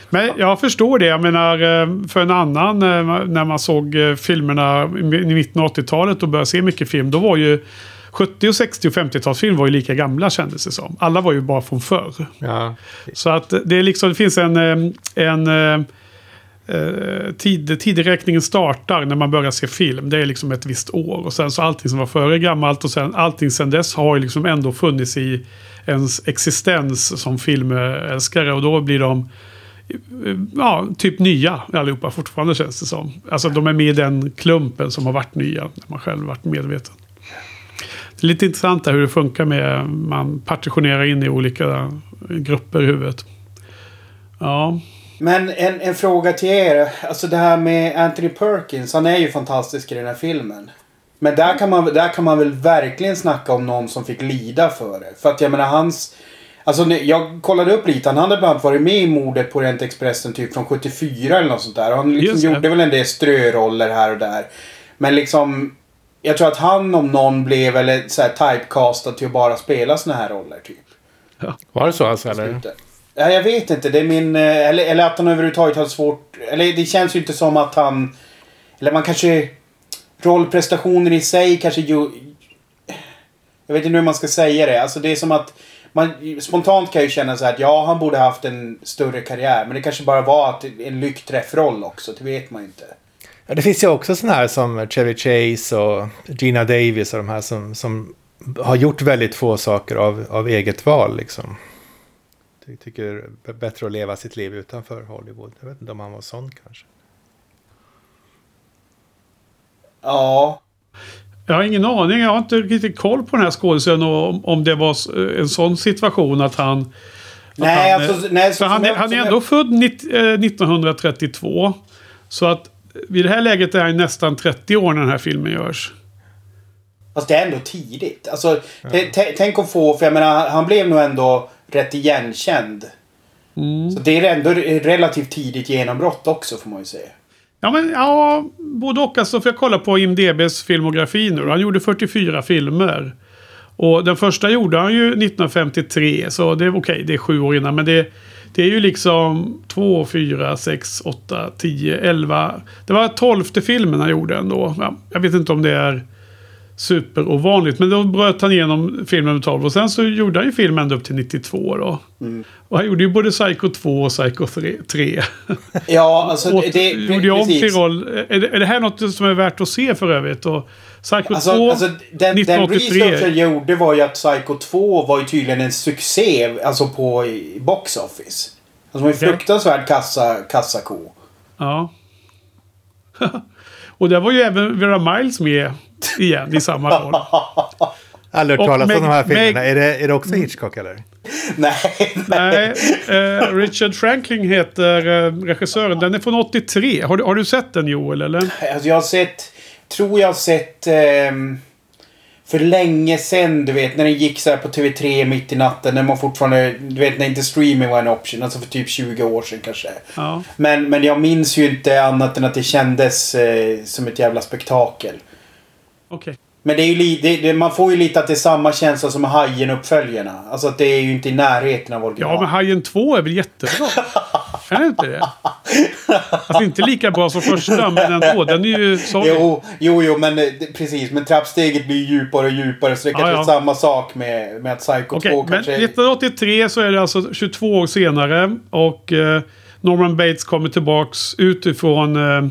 Men jag förstår det. Jag menar, eh, för en annan, eh, när man såg eh, filmerna i mitten av 80-talet och började se mycket film. Då var ju 70 60 och 50-talsfilm var ju lika gamla kändes det som. Alla var ju bara från förr. Ja. Så att det, liksom, det finns en, en eh, tid, tideräkningen startar när man börjar se film. Det är liksom ett visst år. Och sen så allting som var före gammalt och sen allting sen dess har ju liksom ändå funnits i ens existens som filmälskare. Och då blir de eh, ja, typ nya allihopa fortfarande känns det som. Alltså de är med i den klumpen som har varit nya när man själv varit medveten. Det är lite intressant där hur det funkar med man partitionerar in i olika grupper i huvudet. Ja. Men en, en fråga till er. Alltså det här med Anthony Perkins. Han är ju fantastisk i den här filmen. Men där kan man, där kan man väl verkligen snacka om någon som fick lida för det. För att jag menar hans... Alltså jag kollade upp lite. Han hade bland annat varit med i mordet på Rent Expressen typ från 74 eller något sånt där. Han liksom gjorde väl en del ströroller här och där. Men liksom... Jag tror att han om någon blev eller så här typecastad till att bara spela såna här roller typ. Ja. Var det så alltså eller? Ja, jag vet inte. Det är min... Eh, eller, eller att han överhuvudtaget har svårt... Eller det känns ju inte som att han... Eller man kanske... Rollprestationen i sig kanske ju... Jag vet inte hur man ska säga det. Alltså det är som att... Man, spontant kan jag ju känna så här att ja, han borde haft en större karriär. Men det kanske bara var att en lyckträffroll också. Det vet man ju inte. Ja, det finns ju också sådana här som Chevy Chase och Gina Davis och de här som, som har gjort väldigt få saker av, av eget val liksom. Jag tycker det är bättre att leva sitt liv utanför Hollywood. Jag vet inte om han var sån kanske. Ja. Jag har ingen aning. Jag har inte riktigt koll på den här skådisen och om det var en sån situation att han... Nej, att han, alltså, nej, så han, är, han är ändå född 1932. Så att vid det här läget är han nästan 30 år när den här filmen görs. Fast det är ändå tidigt. Alltså, ja. tänk att få, för jag menar, han blev nog ändå rätt igenkänd. Mm. Så det är ändå relativt tidigt genombrott också får man ju säga. Ja, men ja, både och. Alltså, för jag kollar på IMDBs filmografi nu. Han gjorde 44 filmer. Och den första gjorde han ju 1953. Så det är okej, okay, det är sju år innan. Men det, det är ju liksom 2, 4, 6, 8, 10, 11. Det var tolfte filmen han gjorde ändå. Ja, jag vet inte om det är superovanligt. Men då bröt han igenom filmen 12 och sen så gjorde han ju film ända upp till 92 då. Mm. Och han gjorde ju både Psycho 2 och Psycho 3. Ja, alltså det... det gjorde om sin roll. Är det, är det här något som är värt att se för övrigt? Och Psycho alltså, 2, alltså, den, 1983. Den research jag gjorde var ju att Psycho 2 var ju tydligen en succé. Alltså på box office. Alltså var en fruktansvärd kassa, kassako. Ja. och där var ju även Vera Miles med igen i samma roll. Aldrig hört talas om de här filmerna. Meg, är, det, är det också Hitchcock eller? nej. nej eh, Richard Franklin heter eh, regissören. Den är från 83. Har du, har du sett den Joel eller? Alltså, jag har sett... Tror jag har sett... Eh, för länge sen, du vet, när den gick så på TV3 mitt i natten. När man fortfarande, du vet, när inte streaming var en option. Alltså för typ 20 år sedan kanske. Ja. Men, men jag minns ju inte annat än att det kändes eh, som ett jävla spektakel. Okay. Men det är ju det, det, man får ju lite att det är samma känsla som Hajen-uppföljarna. Alltså att det är ju inte i närheten av original. Ja, men Hajen 2 är väl jättebra? är det inte det? Alltså inte lika bra som första, men ändå. Den är ju... Jo, jo, jo, men eh, precis. Men trappsteget blir djupare och djupare. Så det är kanske ja, ja. samma sak med, med att Psycho okay, 2 kanske... Men 1983 så är det alltså 22 år senare. Och eh, Norman Bates kommer tillbaks utifrån... Eh,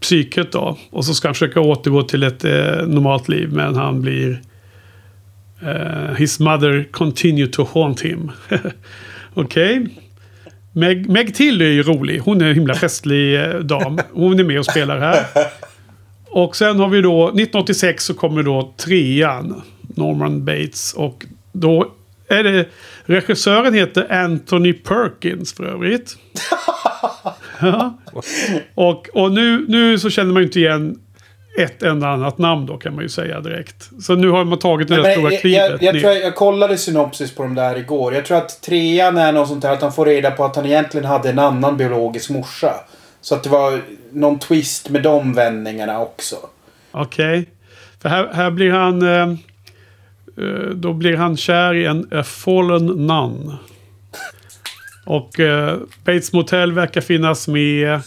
psyket då. Och så ska han försöka återgå till ett eh, normalt liv. Men han blir... Uh, his mother continue to haunt him. Okej. Okay. Meg, Meg Till är ju rolig. Hon är en himla festlig eh, dam. Hon är med och spelar här. Och sen har vi då 1986 så kommer då trean. Norman Bates. Och då är det... Regissören heter Anthony Perkins för övrigt. Och, och nu, nu så känner man ju inte igen ett enda annat namn då kan man ju säga direkt. Så nu har man tagit det där stora klivet jag, jag, tror jag, jag kollade synopsis på de där igår. Jag tror att trean är något sånt här att han får reda på att han egentligen hade en annan biologisk morsa. Så att det var någon twist med de vändningarna också. Okej. Okay. För här, här blir han... Eh, eh, då blir han kär i en fallen nun. Och eh, Bates Motel verkar finnas med.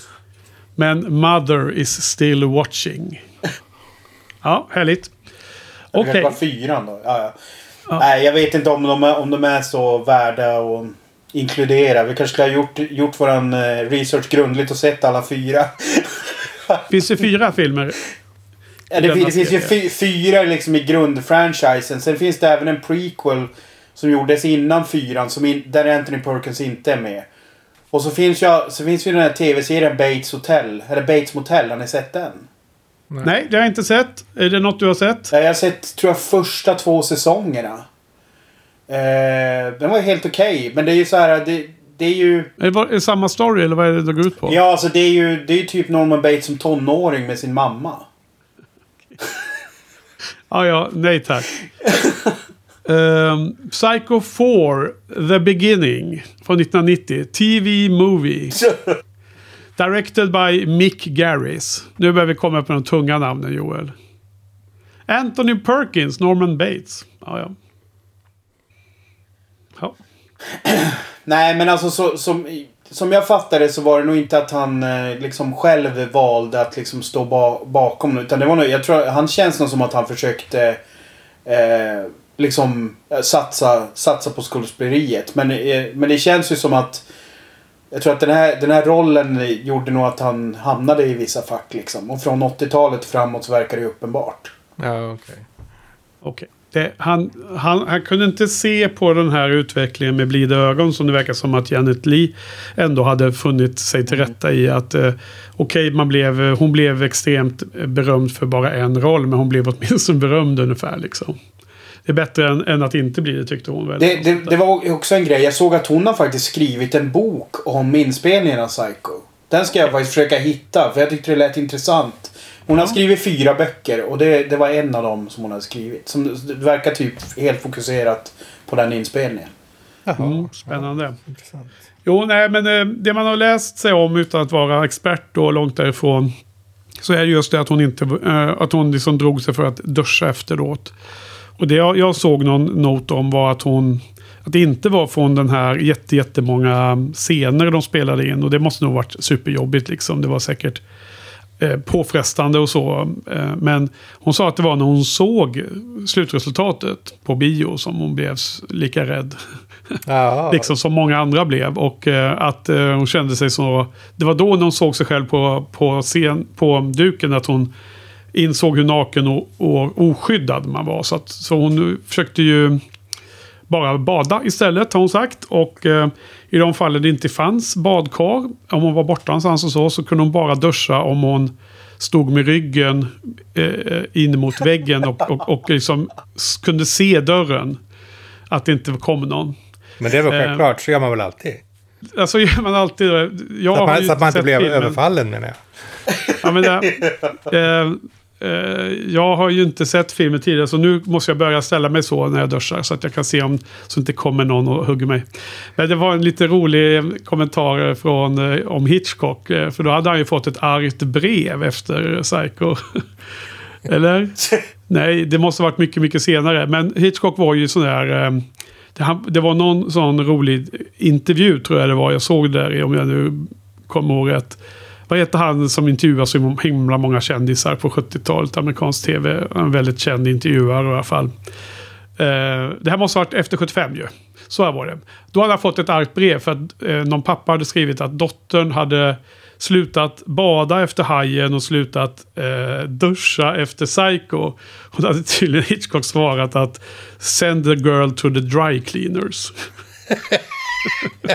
Men Mother is still watching. Ja, härligt. Okej. Okay. fyran då. Ja, ja. ja. Nej, jag vet inte om de, är, om de är så värda att inkludera. Vi kanske skulle ha gjort, gjort våran eh, research grundligt och sett alla fyra. Finns det fyra filmer? Ja, det, det finns ju fyra liksom i grundfranchisen. Sen finns det även en prequel som gjordes innan fyran. Som in, där Anthony Perkins inte är med. Och så finns ju, så finns ju den här tv-serien Bates Hotel. Eller Bates Motel. Har ni sett den? Nej. Nej, det har jag inte sett. Är det något du har sett? Jag har sett, tror jag, första två säsongerna. Eh, den var helt okej. Okay, men det är ju så här. Det, det är ju... Är det samma story eller vad är det det går ut på? Ja, alltså det är ju det är typ Norman Bates som tonåring med sin mamma. ja, ja. Nej tack. Um, Psycho 4, The Beginning från 1990. TV Movie. Directed by Mick Garris. Nu börjar vi komma på de tunga namnen Joel. Anthony Perkins, Norman Bates. Ja, ja. ja. Nej, men alltså så, som, som jag fattade så var det nog inte att han eh, liksom själv valde att liksom stå ba bakom. Utan det var nog, jag tror, han känns nog som att han försökte eh, liksom eh, satsa, satsa på skådespeleriet. Men, eh, men det känns ju som att jag tror att den här, den här rollen gjorde nog att han hamnade i vissa fack liksom. Och från 80-talet framåt så verkar det uppenbart. Ja, okej. Okay. Okay. Han, han, han kunde inte se på den här utvecklingen med blida ögon som det verkar som att Janet Lee ändå hade funnit sig till mm. rätta i. att eh, Okej, okay, blev, hon blev extremt berömd för bara en roll men hon blev åtminstone berömd ungefär. Liksom är bättre än, än, att inte bli det tyckte hon. Det, det, det, var också en grej. Jag såg att hon har faktiskt skrivit en bok om inspelningen av Psycho. Den ska jag faktiskt försöka hitta för jag tyckte det lät intressant. Hon ja. har skrivit fyra böcker och det, det var en av dem som hon har skrivit. Som det verkar typ helt fokuserat på den inspelningen. Jaha, mm, spännande. Intressant. Jo, nej, men eh, det man har läst sig om utan att vara expert och långt därifrån. Så är det just det att hon inte, äh, att hon liksom drog sig för att duscha efteråt. Och det jag, jag såg någon not om var att hon att det inte var från den här jätte, jättemånga scener de spelade in. Och det måste nog varit superjobbigt liksom. Det var säkert eh, påfrestande och så. Eh, men hon sa att det var när hon såg slutresultatet på bio som hon blev lika rädd. liksom som många andra blev. Och eh, att eh, hon kände sig så... Det var då när hon såg sig själv på, på, scen, på duken att hon insåg hur naken och, och oskyddad man var. Så, att, så hon försökte ju bara bada istället har hon sagt. Och eh, i de fallen det inte fanns badkar, om hon var borta någonstans och så, så kunde hon bara duscha om hon stod med ryggen eh, in mot väggen och, och, och liksom kunde se dörren. Att det inte kom någon. Men det är väl eh, självklart, eh, så gör man väl alltid? Alltså gör man alltid. Jag så att man, så att man inte blev filmen. överfallen menar jag. Ja, men det, eh, Eh, jag har ju inte sett filmen tidigare så nu måste jag börja ställa mig så när jag duschar så att jag kan se om så inte kommer någon och hugger mig. Men det var en lite rolig kommentar från, eh, om Hitchcock. Eh, för då hade han ju fått ett argt brev efter Psycho. Eller? Nej, det måste ha varit mycket, mycket senare. Men Hitchcock var ju sån där... Det var någon sån rolig intervju tror jag det var. Jag såg där om jag nu kommer ihåg rätt vad heter han som intervjuar så himla många kändisar på 70-talet? Amerikansk tv. En väldigt känd intervjuare i alla fall. Eh, det här måste ha varit efter 75 ju. Så här var det. Då hade han fått ett argt brev för att eh, någon pappa hade skrivit att dottern hade slutat bada efter Hajen och slutat eh, duscha efter Psycho. Och då hade tydligen Hitchcock svarat att Send the girl to the dry cleaners.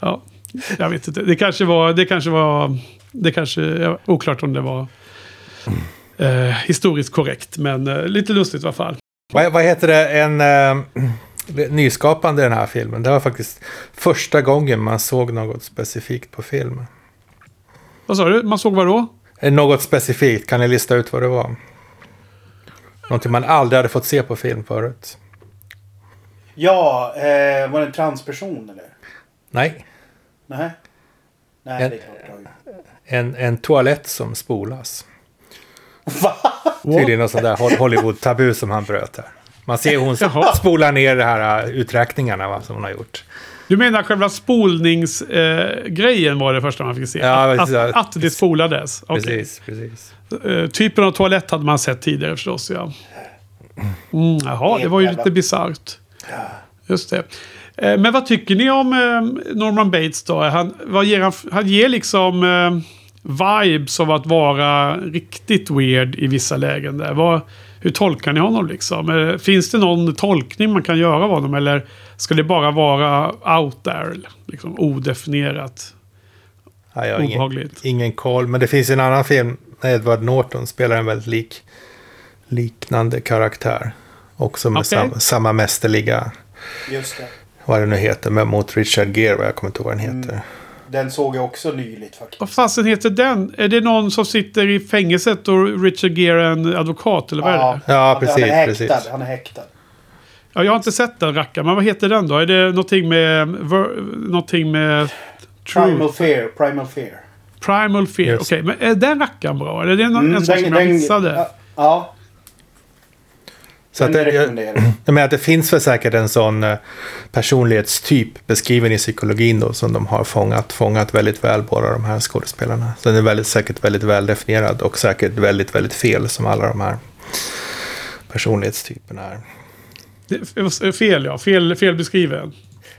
ja. Jag vet inte. Det kanske var... Det kanske var... Det kanske... Oklart om det var eh, historiskt korrekt. Men eh, lite lustigt i alla fall. Vad, vad heter det? En eh, nyskapande i den här filmen. Det var faktiskt första gången man såg något specifikt på film. Vad sa du? Man såg vad då? Eh, något specifikt. Kan ni lista ut vad det var? Någonting man aldrig hade fått se på film förut. Ja, eh, var det en transperson eller? Nej. Nej. Nej, en, det är klart. En, en toalett som spolas. Va? Tydligen någon sån där Hollywood-tabu som han bröt här. Man ser hon spolar ner de här äh, uträkningarna va, som hon har gjort. Du menar själva spolningsgrejen eh, var det första man fick se? Ja, att, att, att det spolades? Okay. Precis, precis. Uh, typen av toalett hade man sett tidigare förstås, ja. Mm, jaha, det var ju lite bisarrt. Just det. Eh, men vad tycker ni om eh, Norman Bates då? Han, vad ger han, han ger liksom eh, vibes av att vara riktigt weird i vissa lägen. Där. Vad, hur tolkar ni honom liksom? Finns det någon tolkning man kan göra av honom? Eller ska det bara vara out there? Liksom odefinierat? Ja, jag har ingen, ingen koll. Men det finns en annan film när Edward Norton spelar en väldigt lik, liknande karaktär. Också med okay. sam, samma mästerliga... Just det vad det nu heter, men mot Richard Gere, jag kommer inte ihåg vad den heter. Mm. Den såg jag också nyligt faktiskt. Vad fasen heter den? Är det någon som sitter i fängelset och Richard Gere är en advokat eller vad ja. är det? Ja, precis. Han är häktad. Precis. Han är häktad. Ja, jag har inte sett den rackaren, men vad heter den då? Är det någonting med... Någonting med Truth. Primal Fear. Primal Fear. Primal Fear. Yes. Okej, men är den rackaren bra? Eller är det någon, Mm, en sån som jag missade? ja, Ja, Så att det, jag, jag menar att det finns väl säkert en sån eh, personlighetstyp beskriven i psykologin då som de har fångat, fångat väldigt väl båda de här skådespelarna. Så den är väldigt, säkert väldigt väl definierad och säkert väldigt, väldigt fel som alla de här personlighetstyperna är. Det- Fel ja, fel, fel beskriven.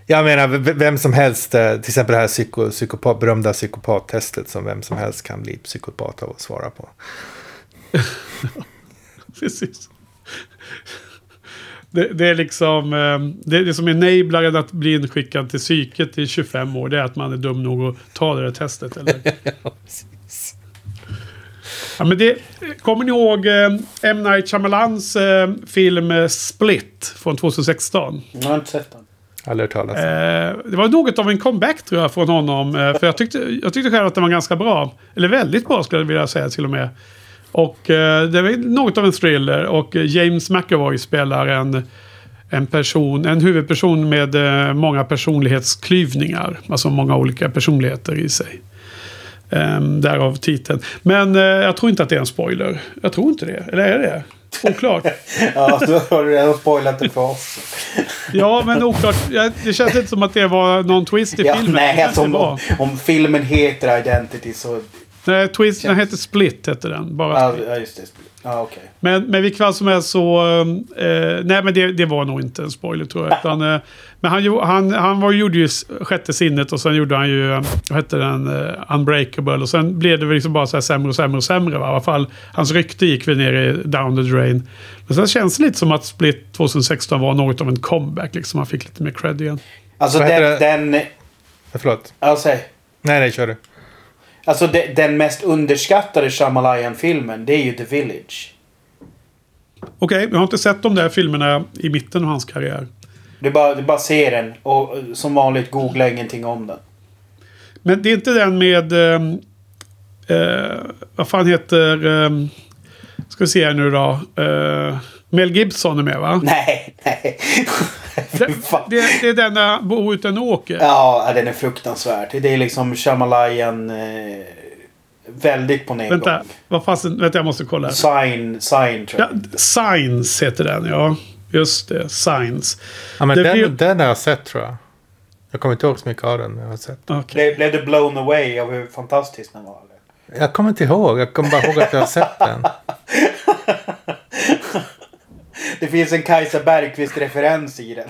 Jag menar, vem som helst, eh, till exempel det här psyko, psykopat, berömda psykopattestet som vem som helst kan bli psykopat av att svara på. Precis. Det, det är liksom... eh, Det, det som enablaren att bli inskickad till psyket i 25 år. Det är att man är dum nog att ta det där testet. Eller? Ja, men det, kommer ni ihåg eh, M. Night Shyamalans eh, film Split från 2016? Jag har inte sett den. Aldrig hört talas. Eh, det var något av en comeback tror jag från honom. För jag tyckte, jag tyckte själv att den var ganska bra. Eller väldigt bra skulle jag vilja säga till och med. Och eh, det var något av en thriller. Och eh, James McAvoy spelar en, en person, en huvudperson med eh, många personlighetsklyvningar. Alltså många olika personligheter i sig. Um, därav titeln. Men jag tror inte att det är en spoiler. Jag tror inte det. Eller är det? Oklart. Ja, då har du redan spoilat det för oss. Ja, men oklart. Det känns inte som att det var någon twist i Ja, filmen. nej, alltså om, om filmen heter Identity så... Nej, twist, den heter Split, hette den. Bara Ja, Split. ja, just det. Ja, okej. Men, men vilket fall som helst så... Eh, nej, men det, det var nog inte en spoiler tror jag. Utan, eh, men han, han, han var, gjorde ju Sjätte sinnet och sen gjorde han ju... eh, Vad hette den? Eh, Unbreakable. Och sen blev det väl liksom bara så här sämre och sämre och sämre. Va? I alla fall, hans rykte gick väl ner i down the drain. Men sen känns det lite som att Split 2016 var något av en comeback. Liksom. Han fick lite mer cred igen. Alltså den... den Förlåt. ja, säg. Nej, nej, kör du. Alltså de, den mest underskattade Shyamalan-filmen, det är ju The Village. Okej, jag har inte sett de där filmerna i mitten av hans karriär. Du bara, du bara ser den och eh, som vanligt googla ingenting om den. Men det är inte den med... ehm, eh, vad fan heter... Um, ska vi se här nu då. Eh, Mel Gibson är med va? Nej, nej. Det, det, det är den där bor ute en åker. Ja, den är fruktansvärd. Det är liksom Shyamalan eh, väldigt på nedgång. Vänta, vad fasen, vänta jag måste kolla. Sign, sign tror Ja. Signs heter den ja. Just det, Signs. Ja, men Det den, blir- den har jag sett tror jag. Jag kommer inte ihåg så mycket av den, jag har sett. Okej. Blev, blev du blown away av hur fantastisk den var? Eller? Jag kommer inte ihåg. Jag kommer bara ihåg att jag har sett den. Det finns en Kajsa Bergqvist-referens i den.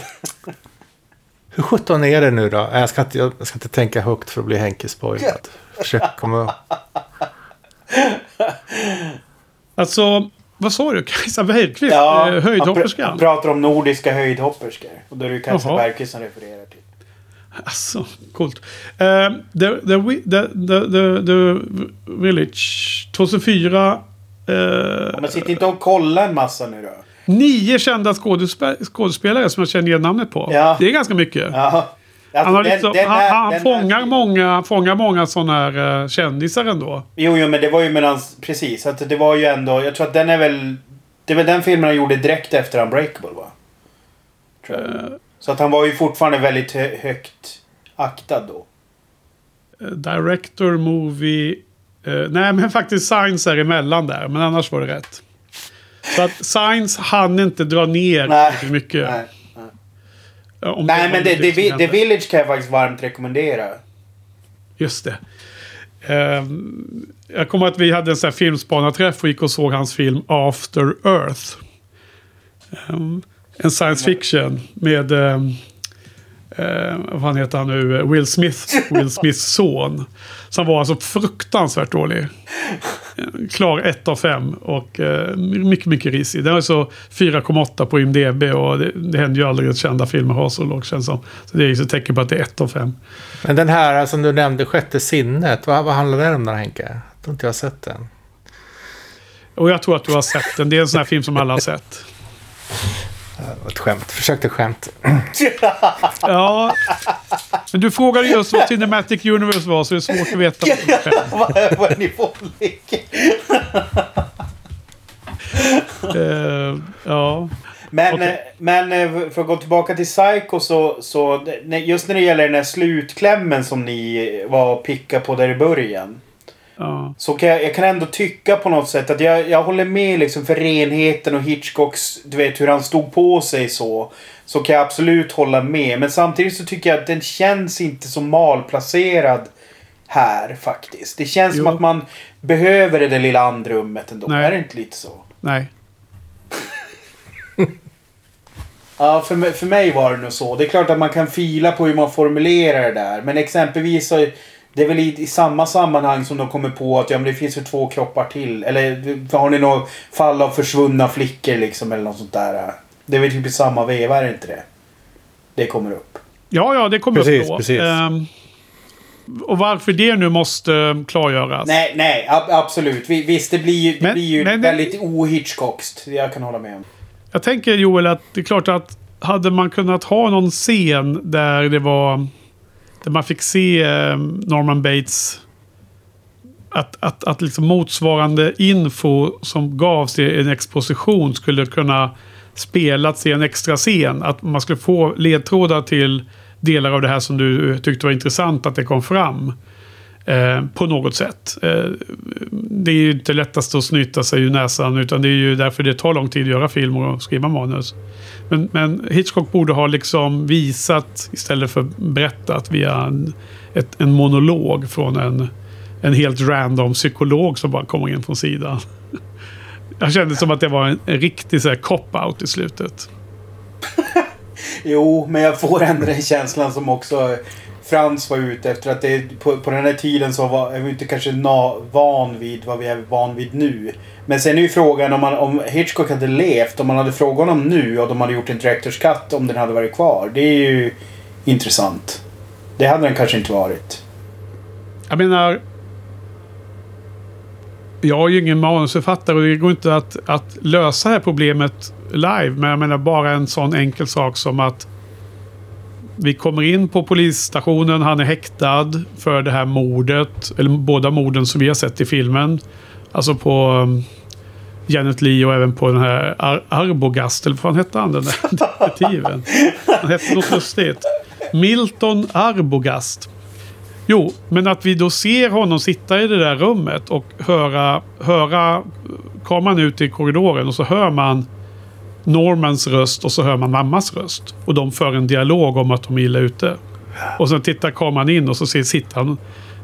Hur sjutton är det nu då? Jag ska inte, jag ska inte tänka högt för att bli Henke spoilad. Försök komma... Alltså, vad sa du? Kajsa Bergqvist? Ja, eh, pr- höjdhopperskan? han pratar om nordiska höjdhopperskor. Och då är det ju Kajsa Jaha. Bergqvist som refererar till. Alltså, coolt. Eh, the, the, the, the, the, Village 2004. eh, Men sitt inte och kolla en massa nu då. Nio kända skådespe- skådespelare som jag känner igen namnet på. Ja. Det är ganska mycket. Ja. Alltså, Han, har den- liksom, den han, han, fångar många, fångar många sådana här uh, kändisar ändå. Jo, jo, men det var ju medans... Precis. Att det var ju ändå... Jag tror att den är väl... Det väl den filmen han gjorde direkt efter Unbreakable, va? Tror jag. Eh, Så att han var ju fortfarande väldigt hö högt aktad då. eh, director, movie. eh, nej, men faktiskt Science är emellan där. Men annars var det rätt. Så att Science hann inte dra ner Nej. mycket. Nej, Nej var men det, det. The Village kan jag faktiskt varmt rekommendera. Just det. Ehm, jag kommer att vi hade en sån här filmspanarträff och gick och såg hans film After Earth. Ehm, en science fiction med... Um, vad fan heter han nu? Will Smith. Will Smiths son. Som var alltså fruktansvärt dålig. Klar 1 av 5 och eh, mycket, mycket risig. Den är så 4,8 på IMDB och det, det händer ju aldrig att kända filmer har så lågt känns som. Så det är ju så tecken på att det är 1 av 5. Men den här som du nämnde, Sjätte sinnet. Vad, vad handlar den om där Henke? Jag tror inte jag har sett den. Och jag tror att du har sett den. Det är en sån här film som alla har sett. Var ett skämt. Försökte skämt. Ja. Men du frågade just vad Cinematic Universe var så det är svårt att veta. Vad är- nivån ligger. Eh, ja. Men, okay. men eh, för att gå tillbaka till Psycho så, så just när det gäller den här slutklämmen som ni var och picka på där i början. Ja. Så kan jag, jag, kan ändå tycka på något sätt att jag, jag håller med liksom för renheten och Hitchcocks, du vet hur han stod på sig så. Så kan jag absolut hålla med. Men samtidigt så tycker jag att den känns inte så malplacerad här faktiskt. Det känns jo. som att man behöver det där lilla andrummet ändå. Nej. Är det inte lite så? Nej. ja, för, mig, för mig var det nog så. Det är klart att man kan fila på hur man formulerar det där. Men exempelvis så det är väl i, i, samma sammanhang som de kommer på att ja, men det finns ju två kroppar till. Eller har ni något fall av försvunna flickor liksom eller något sånt där? Det är väl typ i samma veva, är det inte det? Det kommer upp. Ja, ja, det kommer precis, upp då. Precis. Um, och varför det nu måste klargöras. Nej, nej, ab absolut. Visst, det blir ju, det men, blir ju men, väldigt ohitchcockst. Jag kan hålla med om. Jag tänker Joel att det är klart att hade man kunnat ha någon scen där det var där man fick se eh, Norman Bates att, att, att liksom motsvarande info som gavs i en exposition skulle kunna spelats i en extra scen. Att man skulle få ledtrådar till delar av det här som du eh, tyckte var intressant att det kom fram. Eh, på något sätt. Eh, det är ju inte lättast att snyta sig ur näsan utan det är ju därför det tar lång tid att göra film och skriva manus. Men, men Hitchcock borde ha liksom visat istället för berättat via en, ett, en monolog från en, en helt random psykolog som bara kommer in från sidan. Jag kände som att det var en, en riktig cop-out i slutet. jo, men jag får ändå den känslan som också Frans var ute efter. Att det, på, på den här tiden så var vi inte kanske na, van vid vad vi är van vid nu. Men sen är ju frågan om, man, om Hitchcock hade levt, om man hade frågat honom nu och de hade gjort en Directors Cut om den hade varit kvar. Det är ju intressant. Det hade den kanske inte varit. Jag menar... Jag är ju ingen manusförfattare och det går inte att, att lösa det här problemet live. Men jag menar bara en sån enkel sak som att vi kommer in på polisstationen. Han är häktad för det här mordet. Eller båda morden som vi har sett i filmen. Alltså på um, Janet Lee och även på den här Ar Arbogast. Eller vad fan hette han den där detektiven? Han hette något lustigt. Milton Arbogast. Jo, men att vi då ser honom sitta i det där rummet och höra, höra kameran ut i korridoren och så hör man Normans röst och så hör man mammas röst. Och de för en dialog om att de är illa ute. Och sen tittar kameran in och så sitter han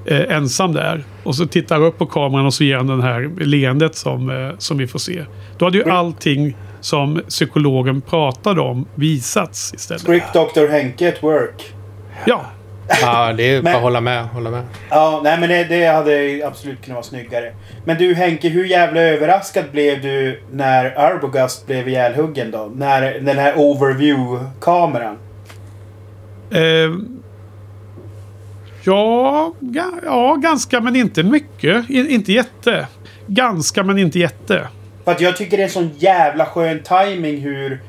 eh, ensam där. Och så tittar han upp på kameran och så ger han den här leendet som, eh, som vi får se. Då hade ju allting som psykologen pratade om visats istället. Script Dr. Henke at work. Ja, Ja, det är bara att hålla med. Hålla med. Ja, nej men det, det hade absolut kunnat vara snyggare. Men du Henke, hur jävla överraskad blev du när Arbogast blev ihjälhuggen då? När den här overview-kameran? Eh, ja, ja, ganska men inte mycket. I, inte jätte. Ganska men inte jätte. För att jag tycker det är en sån jävla skön timing hur...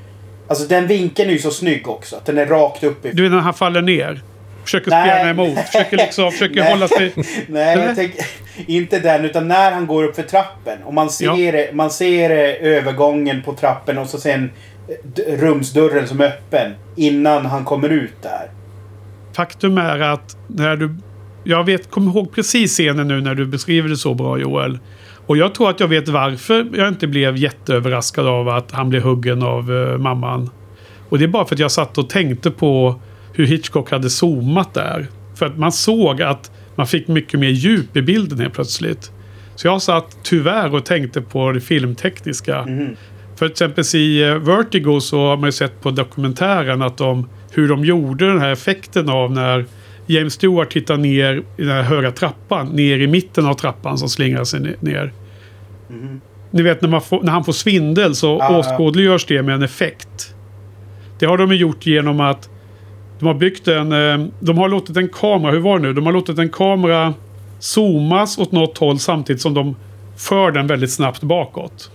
Alltså den vinkeln är ju så snygg också. Att den är rakt upp Du när han faller ner? Försöker nej, spela emot. Försöker liksom, försöker hålla sig... Nej, jag tänker, inte den. Utan när han går upp för trappen. Och man ser, ja. man ser övergången på trappen och så sen rumsdörren som är öppen. Innan han kommer ut där. Faktum är att när du... Jag vet, kommer ihåg precis scenen nu när du beskriver det så bra Joel. Och jag tror att jag vet varför jag inte blev jätteöverraskad av att han blev huggen av uh, mamman. Och det är bara för att jag satt och tänkte på hur Hitchcock hade zoomat där. För att man såg att man fick mycket mer djup i bilden helt plötsligt. Så jag satt tyvärr och tänkte på det filmtekniska. Mm. För exempel i eh, Vertigo så har man ju sett på dokumentären att de, hur de gjorde den här effekten av när James Stewart tittar ner i den här höga trappan. Ner i mitten av trappan som slingrar sig ner. Mm. Ni vet när, får, när han får svindel så ah, åskådliggörs det med en effekt. Det har de gjort genom att de har byggt en... Eh, de har låtit en kamera, hur var det nu? De har låtit en kamera zoomas åt något håll samtidigt som de för den väldigt snabbt bakåt.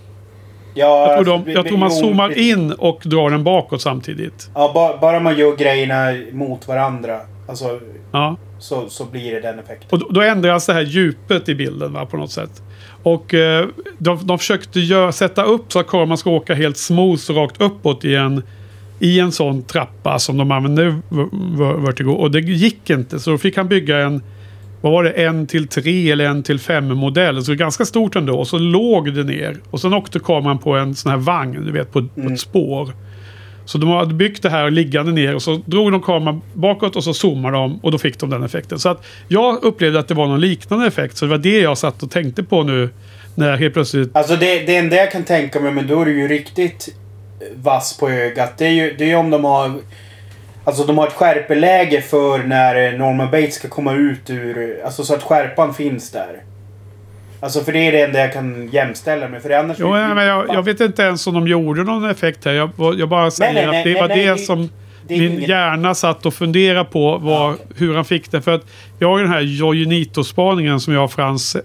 Ja, jag, tror de, jag tror man zoomar in och drar den bakåt samtidigt. Ja, ba, bara man gör grejerna mot varandra. Alltså, ja. så, så blir det den effekten. Och då, då ändras det här djupet i bilden va, på något sätt. Och eh, de, de försökte gör, sätta upp så att kameran ska åka helt smooth rakt uppåt i en, i en sån trappa som de använde Vertigo. Och det gick inte. Så då fick han bygga en vad var det, en till tre eller en till fem modell. Så det ganska stort ändå. Och så låg det ner. Och sen åkte kameran på en sån här vagn, du vet, på, mm. på ett mm. spår. Så de hade byggt det här liggande ner och så drog de kameran bakåt och så zoomade de och då fick de den effekten. Så att jag upplevde att det var någon liknande effekt. Så det var det jag satt och tänkte på nu. När helt plötsligt... Alltså det, det enda jag kan tänka mig, men då är du ju riktigt vass på ögat. Det är ju, det är om de har... Alltså de har ett skärpeläge för när Norman Bates ska komma ut ur... Alltså så att skärpan finns där. Alltså för det är det enda jag kan jämställa med. För annars jo, nej, men jag, jag, vet inte ens om de gjorde någon effekt här. Jag, jag bara säger nej, nej, att det var det, det som det min ingen... hjärna satt och funderade på. Var, ja, okay. Hur han fick det. För att jag har ju den här Jojonito-spaningen som jag och Frans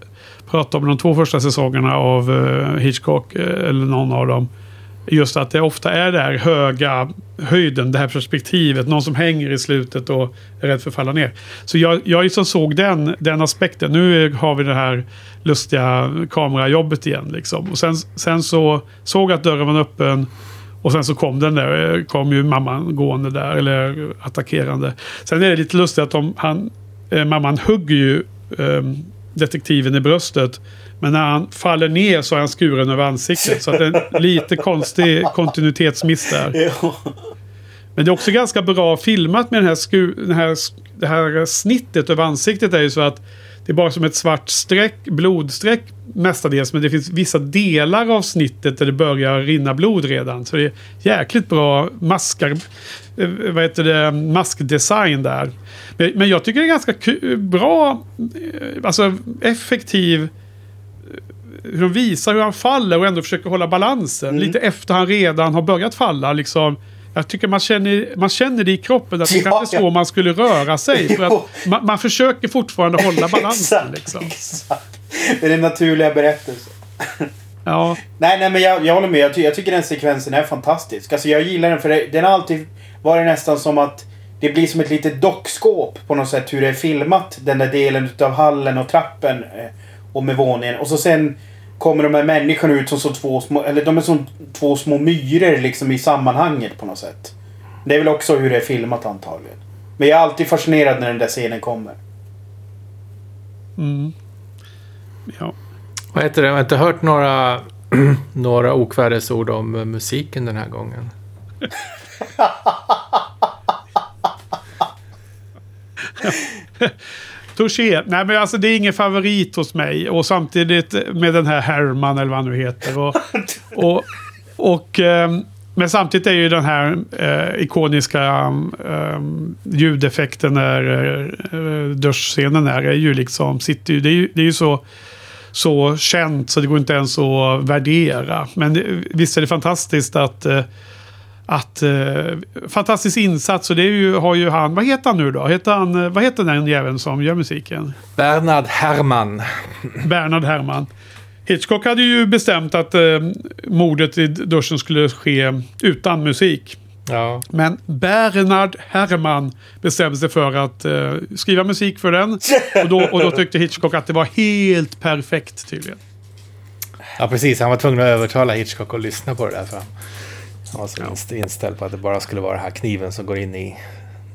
pratade om de två första säsongerna av uh, Hitchcock. Uh, eller någon av dem. Just att det ofta är det här höga höjden, det här perspektivet. Någon som hänger i slutet och är rädd för att falla ner. Så jag, jag liksom såg den, den aspekten. Nu har vi det här lustiga kamerajobbet igen. Liksom. Och sen, sen så såg jag att dörren var öppen. Och sen så kom den där, kom ju mamman gående där, eller attackerande. Sen är det lite lustigt att de, han, eh, mamman hugger ju eh, detektiven i bröstet. Men när han faller ner så är han skuren över ansiktet. Så att det är en lite konstig kontinuitetsmiss där. Men det är också ganska bra filmat med den här, sku, den här, det här snittet över ansiktet. är ju så att det är bara som ett svart streck, blodstreck mestadels. Men det finns vissa delar av snittet där det börjar rinna blod redan. Så det är jäkligt bra maskar, eh, vad heter det, maskdesign där. Men, jag tycker det är ganska bra, eh, alltså effektiv hur de visar hur han faller och ändå försöker hålla balansen. Mm. Lite efter han redan har börjat falla. Liksom. Jag tycker man känner, man känner det i kroppen. Att det ja, kanske är så man skulle röra sig. För att man, man försöker fortfarande hålla balansen. liksom. Det är den naturliga berättelsen. Ja. Nej, nej men jag, jag håller med. Jag, ty jag, tycker den sekvensen är fantastisk. Alltså jag gillar den för det, den har alltid varit nästan som att det blir som ett litet dockskåp på något sätt hur det är filmat. Den där delen utav hallen och trappen. Eh, och med våningen. Och så sen kommer de här människorna ut som så två små, eller de är som två små myror liksom i sammanhanget på något sätt. Det är väl också hur det är filmat antagligen. Men jag är alltid fascinerad när den där scenen kommer. Mm. Ja. Vad heter det? Jag har inte hört några, några okvädesord om musiken den här gången. Touché. Nej men alltså det är ingen favorit hos mig. Och samtidigt med den här Herman eller vad han nu heter. Och, och, och um, men samtidigt är ju den här eh, ikoniska um, ljudeffekten när uh, duschscenen är, är ju liksom, sitter ju, det är ju, det är ju så, så känt så det går inte ens att värdera. Men visst är det fantastiskt att uh, att eh, fantastisk insats och det ju, har ju han, vad heter han nu då? Heter han, eh, vad heter den jäveln som gör musiken? Bernard Herrmann. Bernard Herrmann. Hitchcock hade ju bestämt att eh, mordet i duschen skulle ske utan musik. Ja. Men Bernard Herrmann bestämde sig för att eh, skriva musik för den. Och då, och då tyckte Hitchcock att det var helt perfekt tydligen. Ja, precis. Han var tvungen att övertala Hitchcock att lyssna på det där. För han var så inställd på att det bara skulle vara den här kniven som går in i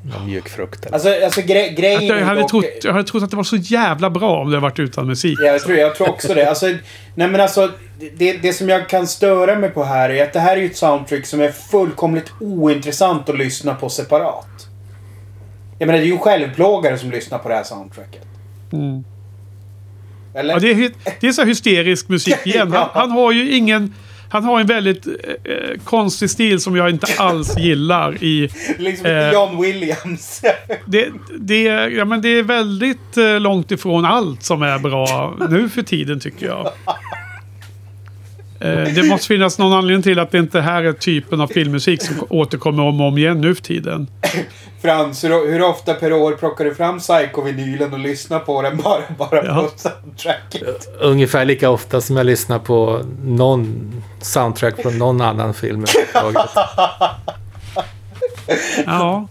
någon mjuk frukt. Eller. Alltså, alltså gre grejen... Jag hade, trott, jag hade trott att det var så jävla bra om det varit utan musik. Ja, jag, tror, jag tror också det. Alltså, nej men alltså, det, det som jag kan störa mig på här är att det här är ett soundtrack som är fullkomligt ointressant att lyssna på separat. Jag menar, det är ju självplågare som lyssnar på det här soundtracket. Mm. Eller? Ja, det är, det är så hysterisk musik igen. Han, han har ju ingen han har en väldigt eh, eh, konstig stil som jag inte alls gillar i... liksom eh, John Williams. det, det, ja, men det är väldigt eh, långt ifrån allt som är bra nu för tiden tycker jag. Eh, det måste finnas någon anledning till att det inte här är typen av filmmusik som återkommer om och om igen nu för tiden. Frans, hur, hur ofta per år plockar du fram Psycho-vinylen och lyssnar på den bara, bara ja. på soundtracket? Ungefär lika ofta som jag lyssnar på någon soundtrack från någon annan film Ja.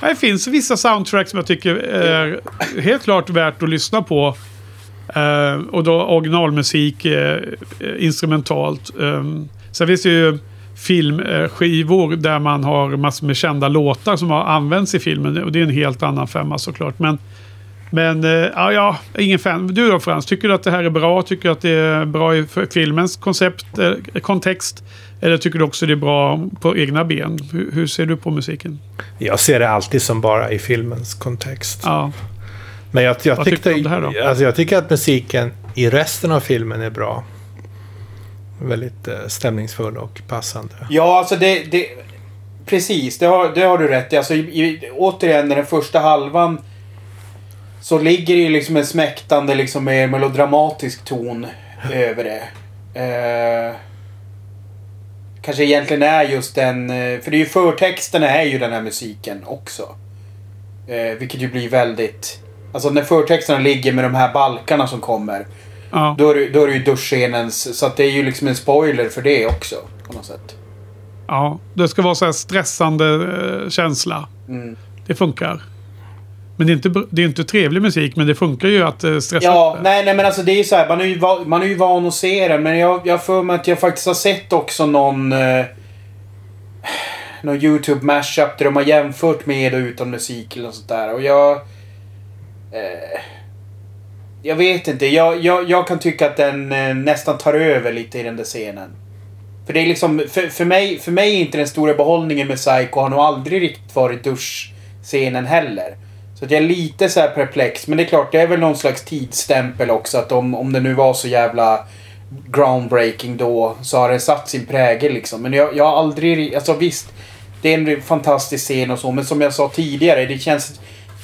Det finns vissa soundtracks som jag tycker är helt klart värt att lyssna på. Uh, och då originalmusik, uh, instrumentalt. Um, sen finns det ju filmskivor där man har massor med kända låtar som har använts i filmen. Och det är en helt annan femma såklart. Men, men uh, ja, ja, ingen fan. Du då Frans, tycker du att det här är bra? Tycker du att det är bra i filmens koncept, kontext? Eller tycker du också det är bra på egna ben? Hur, hur, ser du på musiken? Jag ser det alltid som bara i filmens kontext. Ja. Men jag, jag, tyckte, alltså jag tycker att musiken i resten av filmen är bra. Väldigt uh, stämningsfull och passande. Ja, alltså det... det precis, det har, det har du rätt i. Alltså, i, återigen, den första halvan så ligger det ju liksom en smäktande, liksom mer melodramatisk ton över det. Uh, kanske egentligen är just den... Eh, för det är ju förtexterna är ju den här musiken också. Eh, vilket ju blir väldigt... Alltså när förtexterna ligger med de här balkarna som kommer. Ja. Då, är det, då är det ju duschscenens... Så att det är ju liksom en spoiler för det också. På något sätt. Ja, det ska vara så här stressande eh, känsla. Mm. Det funkar. Men det är, inte, det är inte trevlig musik, men det funkar ju att eh, stressa Ja, nej, nej men alltså det är ju så här, man är ju, van, man är ju van att se den. Men jag har för mig att jag faktiskt har sett också någon... Eh, någon YouTube mashup där de har jämfört med och utan musik eller något sånt där. Och jag... Eh, jag vet inte. Jag, jag, jag kan tycka att den eh, nästan tar över lite i den där scenen. För det är liksom, för, för, mig, för mig är inte den stora behållningen med Psycho har nog aldrig riktigt varit duschscenen heller. Så att jag är lite så perplex. Men det är klart, det är väl någon slags tidsstämpel också. Att om, om det nu var så jävla groundbreaking då så har den satt sin prägel liksom. Men jag, jag har aldrig... Alltså visst, det är en fantastisk scen och så. Men som jag sa tidigare, det känns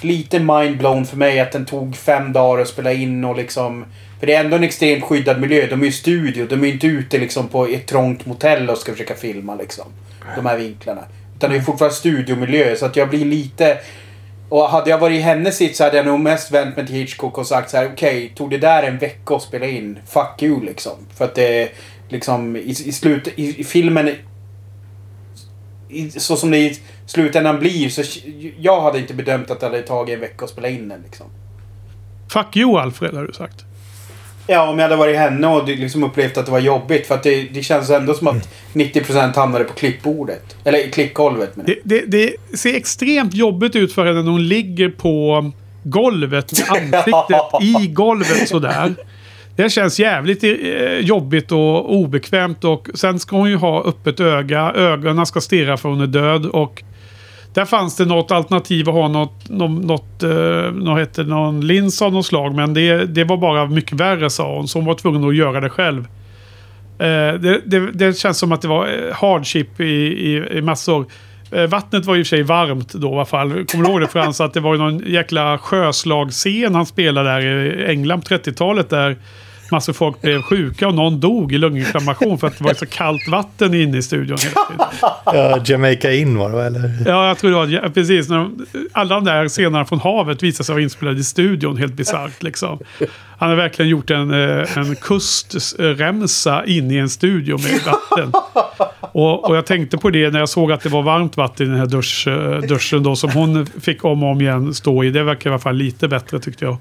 lite mindblown för mig att den tog fem dagar att spela in och liksom... För det är ändå en extremt skyddad miljö. De är ju studio. De är ju inte ute liksom på ett trångt motell och ska försöka filma liksom. De här vinklarna. Utan det är fortfarande studiomiljö. Så att jag blir lite... Och hade jag varit i hennes sits så hade jag nog mest vänt mig till Hitchcock och sagt så här: okej, okay, tog det där en vecka att spela in? Fuck you liksom. För att det liksom i, i slut, i, i filmen i, så som det är slutändan blir så jag hade inte bedömt att det hade tagit en vecka att spela in den liksom. Fuck you Alfred har du sagt. Ja, om jag hade varit henne och liksom upplevt att det var jobbigt. För att det, det känns ändå som att 90% hamnade på klippbordet. Eller klippgolvet. Det, det, det, ser extremt jobbigt ut för henne när hon ligger på golvet med ansiktet i golvet sådär. Det känns jävligt eh, jobbigt och obekvämt och sen ska hon ju ha öppet öga. Ögonen ska stirra för hon är död och där fanns det något alternativ att ha något, något, något, eh, något hette, någon lins av något slag. Men det, det var bara mycket värre sa hon. Så hon var tvungen att göra det själv. Eh, det, det, det, känns som att det var eh, hardship i, i, i massor. Vattnet var i och för sig varmt då i alla fall. Kommer du ihåg det Frans? Att det var någon jäkla sjöslagscen han spelade där i England på 30-talet. Där massor folk blev sjuka och någon dog i lunginflammation för att det var så kallt vatten inne i studion. ja, Jamaica In var det eller? Ja, jag tror det var ja, precis. alla de där scenerna från havet visade sig vara inspelade i studion. Helt bisarrt liksom. Han har verkligen gjort en, eh, en kustremsa in i en studio med vatten. Och, och, jag tänkte på det när jag såg att det var varmt vatten i den här dusch, eh, duschen då som hon fick om och om igen stå i. Det verkar i alla fall lite bättre tyckte jag.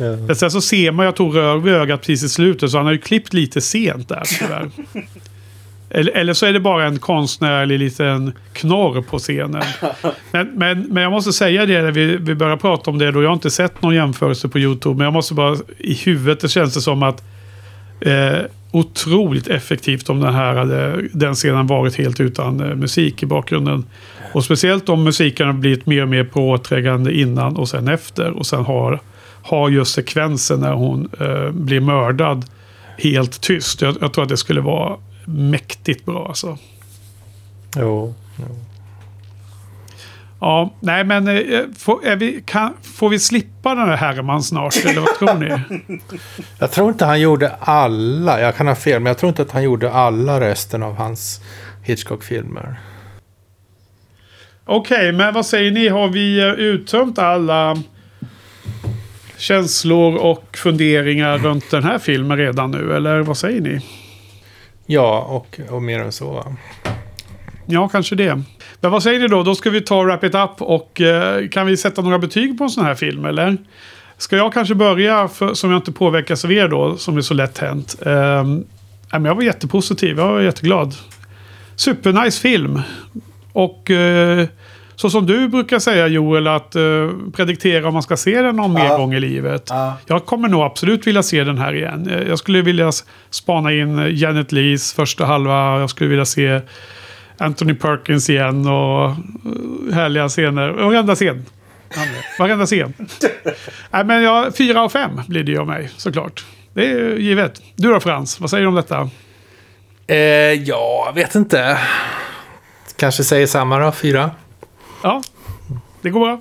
Ja. Sen så ser man, jag tog rör vid ögat precis i slutet så han har ju klippt lite sent där tyvärr. Eller, eller så är det bara en konstnärlig liten knorr på scenen. Men, men, men jag måste säga det när vi, vi börjar prata om det då. Jag har inte sett någon jämförelse på YouTube. Men jag måste bara i huvudet det känns det som att eh, otroligt effektivt om den här hade, den scenen varit helt utan eh, musik i bakgrunden. Och speciellt om musiken har blivit mer och mer påträngande innan och sen efter. Och sen har, har just sekvensen när hon eh, blir mördad helt tyst. Jag, jag tror att det skulle vara mäktigt bra alltså. Jo. jo. Ja, nej men eh, får, vi, kan, får vi slippa den här Herman snart? Eller vad tror ni? jag tror inte han gjorde alla. Jag kan ha fel, men jag tror inte att han gjorde alla resten av hans Hitchcock-filmer. Okej, okay, men vad säger ni? Har vi eh, uttömt alla känslor och funderingar runt den här filmen redan nu? Eller vad säger ni? Ja, och, och mer än så. Ja, kanske det. Men vad säger ni då? Då ska vi ta Wrap It Up och eh, kan vi sätta några betyg på en sån här film eller? Ska jag kanske börja, för, som jag inte påverkas av er då, som är så lätt hänt. Eh, jag var jättepositiv, jag var jätteglad. Supernice film. Och eh, så som du brukar säga Joel, att uh, prediktera om man ska se den någon ja. mer gång i livet. Ja. Jag kommer nog absolut vilja se den här igen. Eh, jag skulle vilja spana in Janet Lees första halva. Jag skulle vilja se Anthony Perkins igen och härliga scener. Varenda scen. Varenda scen. Nej, men ja, fyra av fem blir det ju av mig såklart. Det är givet. Du då Frans, vad säger du om detta? Eh, ja, jag vet inte. Kanske säger samma då, fyra. Ja, det går bra.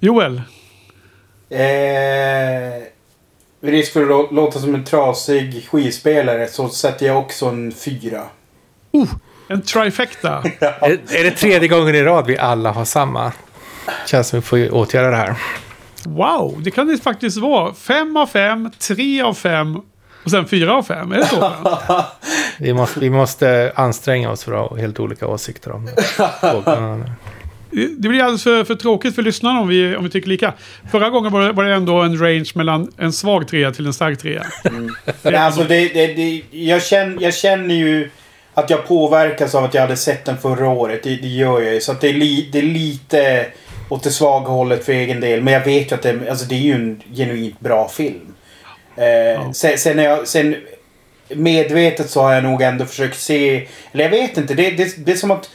Joel? Eh, risk för att låta som en trasig skivspelare så sätter jag också en fyra. Oh, en trifecta. ja. är, är det tredje gången i rad vi alla har samma? Känns som vi får åtgärda det här. Wow, det kan det faktiskt vara. Fem av fem, tre av fem och sen fyra av fem. Är det så? vi, måste, vi måste anstränga oss för att ha helt olika åsikter om det. det blir alldeles för, för tråkigt för lyssnarna om vi, om vi tycker lika. Förra gången var det, var det ändå en range mellan en svag trea till en stark trea. Mm. alltså det, det, det, jag, känner, jag känner ju att jag påverkas av att jag hade sett den förra året. Det, det gör jag ju. Så att det, är li, det är lite åt det svaga hållet för egen del. Men jag vet ju att det, alltså det är ju en genuint bra film. Eh, ja. sen, sen, jag, sen medvetet så har jag nog ändå försökt se... Eller jag vet inte. Det, det, det är som att...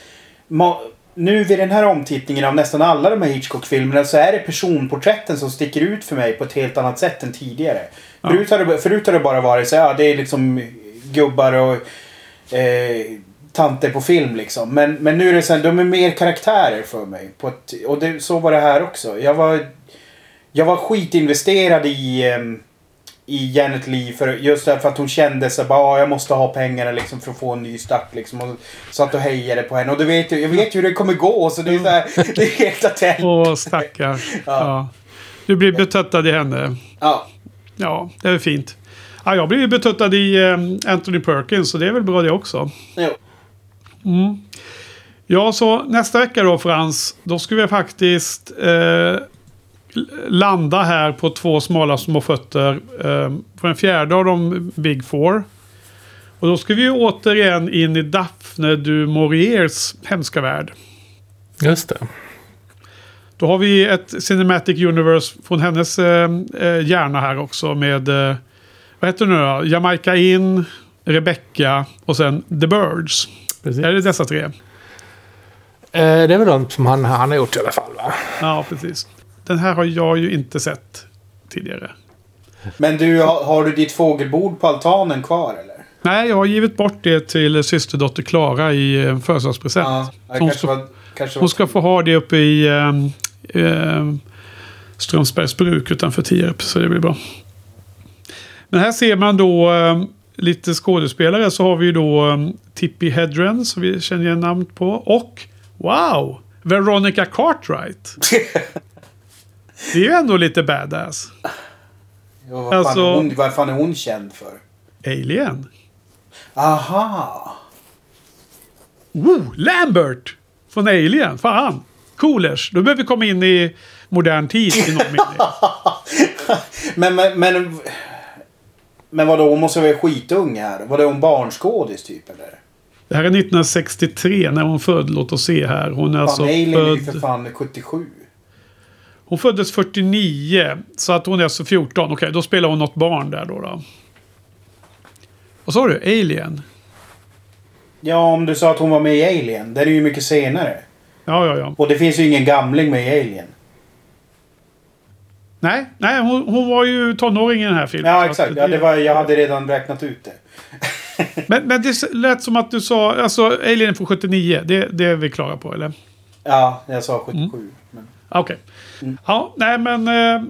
Ma, nu vid den här omtittningen av nästan alla de här Hitchcock-filmerna så är det personporträtten som sticker ut för mig på ett helt annat sätt än tidigare. Ja. Förut, har det, förut har det bara varit så ja det är liksom gubbar och eh, tanter på film liksom. Men, men nu är det så här, de är mer karaktärer för mig. På ett, och det, så var det här också. Jag var, jag var skitinvesterad i... Eh, i Janet Lee för just därför att hon kände sig bara jag måste ha pengarna liksom för att få en ny start liksom. Och satt och hejade på henne. Och du vet, jag vet ju hur det kommer gå så det är, så här, det är helt latent. Åh stackar. Ja. ja. Du blir betuttad i henne. Ja. Ja, det är fint. Ja, jag blir betuttad i um, Anthony Perkins så det är väl bra det också. Jo. Mm. Ja, så nästa vecka då Frans. Då ska vi faktiskt eh, landa här på två smala små fötter. Eh, på den fjärde av de Big Four. Och då ska vi återigen in i Daphne du Mauriers hemska värld. Just det. Då har vi ett Cinematic Universe från hennes eh, eh hjärna här också med... Eh, vad heter det nu då? Jamaica In, Rebecca och sen The Birds. Precis. Är det dessa tre? Eh, det är väl de som han, han har gjort i alla fall va? Ja, precis. Den här har jag ju inte sett tidigare. Men du, har, har du ditt fågelbord på altanen kvar eller? Nej, jag har givit bort det till systerdotter Klara i eh, födelsedagspresent. Ja, hon, var, hon ska få ha det uppe i eh, Strömsbergs bruk utanför Tierp. Så det blir bra. Men här ser man då eh, lite skådespelare. Så har vi då eh, Tippi Hedren som vi känner igen namn på. Och wow! Veronica Cartwright. Det är ju ändå lite badass. Ja, vad, alltså, fan hon, vad fan är hon känd för? Alien. Aha. Woo, Lambert! Från Alien. Fan. Coolers. Då behöver vi komma in i modern tid i någon mening. men, men, men... Men vadå, hon måste vara skitung här. Var det hon barnskådis typ eller? Det här är 1963 när hon född. Låt oss se här. Hon är fan, alltså Alien född... är ju för fan 77. Hon föddes 49, så att hon är alltså 14. Okej, okay, då spelar hon något barn där då. då. Vad sa du? Alien? Ja, om du sa att hon var med i Alien. Den är ju mycket senare. Ja, ja, ja. Och det finns ju ingen gamling med i Alien. Nej, nej hon, hon var ju tonåring i den här filmen. Ja, exakt. Ja, det var, jag hade redan räknat ut det. men, men det lät som att du sa... Alltså, Alien från 79. Det, det är vi klara på, eller? Ja, jag sa 77. Mm. Men... Okej. Okay. Mm. Ja, nej men... Eh,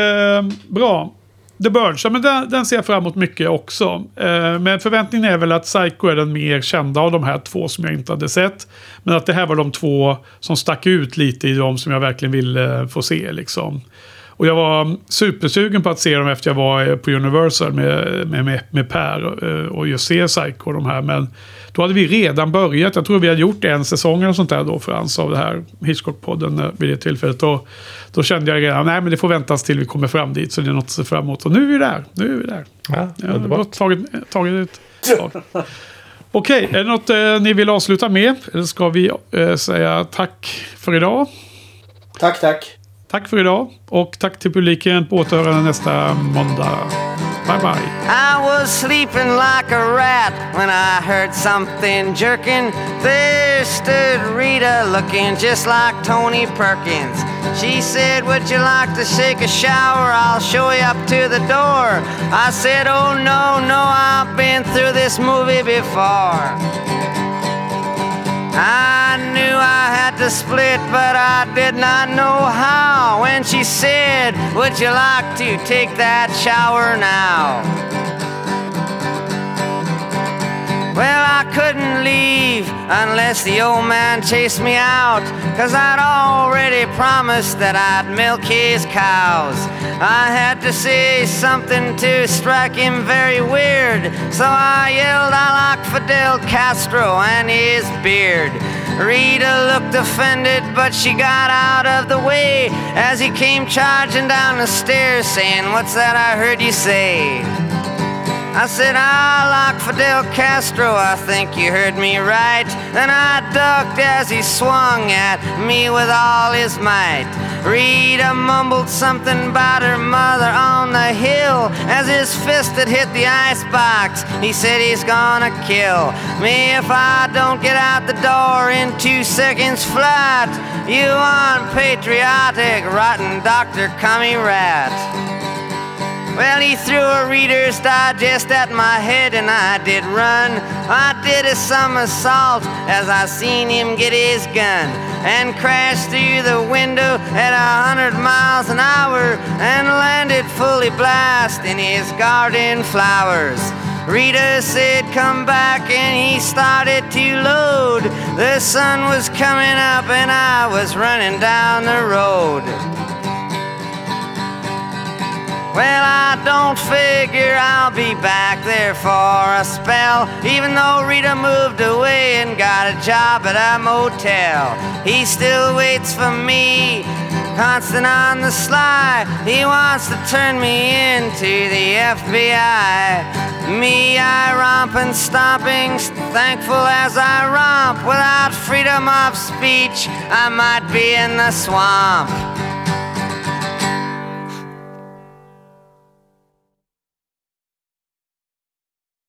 eh, bra. The Birds, ja, men den, den ser jag fram emot mycket också. Eh, men förväntningen är väl att Psycho är den mer kända av de här två som jag inte hade sett. Men att det här var de två som stack ut lite i de som jag verkligen ville få se liksom. Och jag var supersugen på att se dem efter jag var eh, på Universal med, med, med, med Per eh, och just se Psycho och de här. Men då hade vi redan börjat. Jag tror vi hade gjort en säsong eller sånt där då Frans av det här Hitchcock-podden vid det tillfället. Och då kände jag redan, nej men det får väntas till vi kommer fram dit. Så det är något att se fram emot. Och nu är vi där. Nu är vi där. Ja, ja, det har tagit, tagit ett tag. Okej, är det något eh, ni vill avsluta med? Eller ska vi eh, säga tack för idag? Tack, tack. Tack för idag och tack till publiken på återhörande nästa måndag. Bye bye. I was sleeping like a rat when I heard something jerking. There stood Rita looking just like Tony Perkins. She said, Would you like to take a shower? I'll show you up to the door. I said, Oh, no, no, I've been through this movie before. I knew I had to split, but I did not know how. When she said, Would you like to take that shower now? Well, I couldn't leave unless the old man chased me out. Cause I'd already promised that I'd milk his cows. I had to say something to strike him very weird. So I yelled, I like Fidel Castro and his beard. Rita looked offended, but she got out of the way as he came charging down the stairs, saying, What's that I heard you say? I said, I like Fidel Castro, I think you heard me right. Then I ducked as he swung at me with all his might. Rita mumbled something about her mother on the hill as his fist had hit the icebox. He said he's gonna kill me if I don't get out the door in two seconds flat. You unpatriotic, rotten Dr. Cummy Rat. Well, he threw a Reader's Digest at my head and I did run. I did a somersault as I seen him get his gun and crashed through the window at a hundred miles an hour and landed fully blast in his garden flowers. Rita said, Come back, and he started to load. The sun was coming up, and I was running down the road. Well, I don't figure I'll be back there for a spell, even though Rita moved away and got a job at a motel. He still waits for me, constant on the sly. He wants to turn me into the FBI. Me, I romp and stomping, thankful as I romp. Without freedom of speech, I might be in the swamp.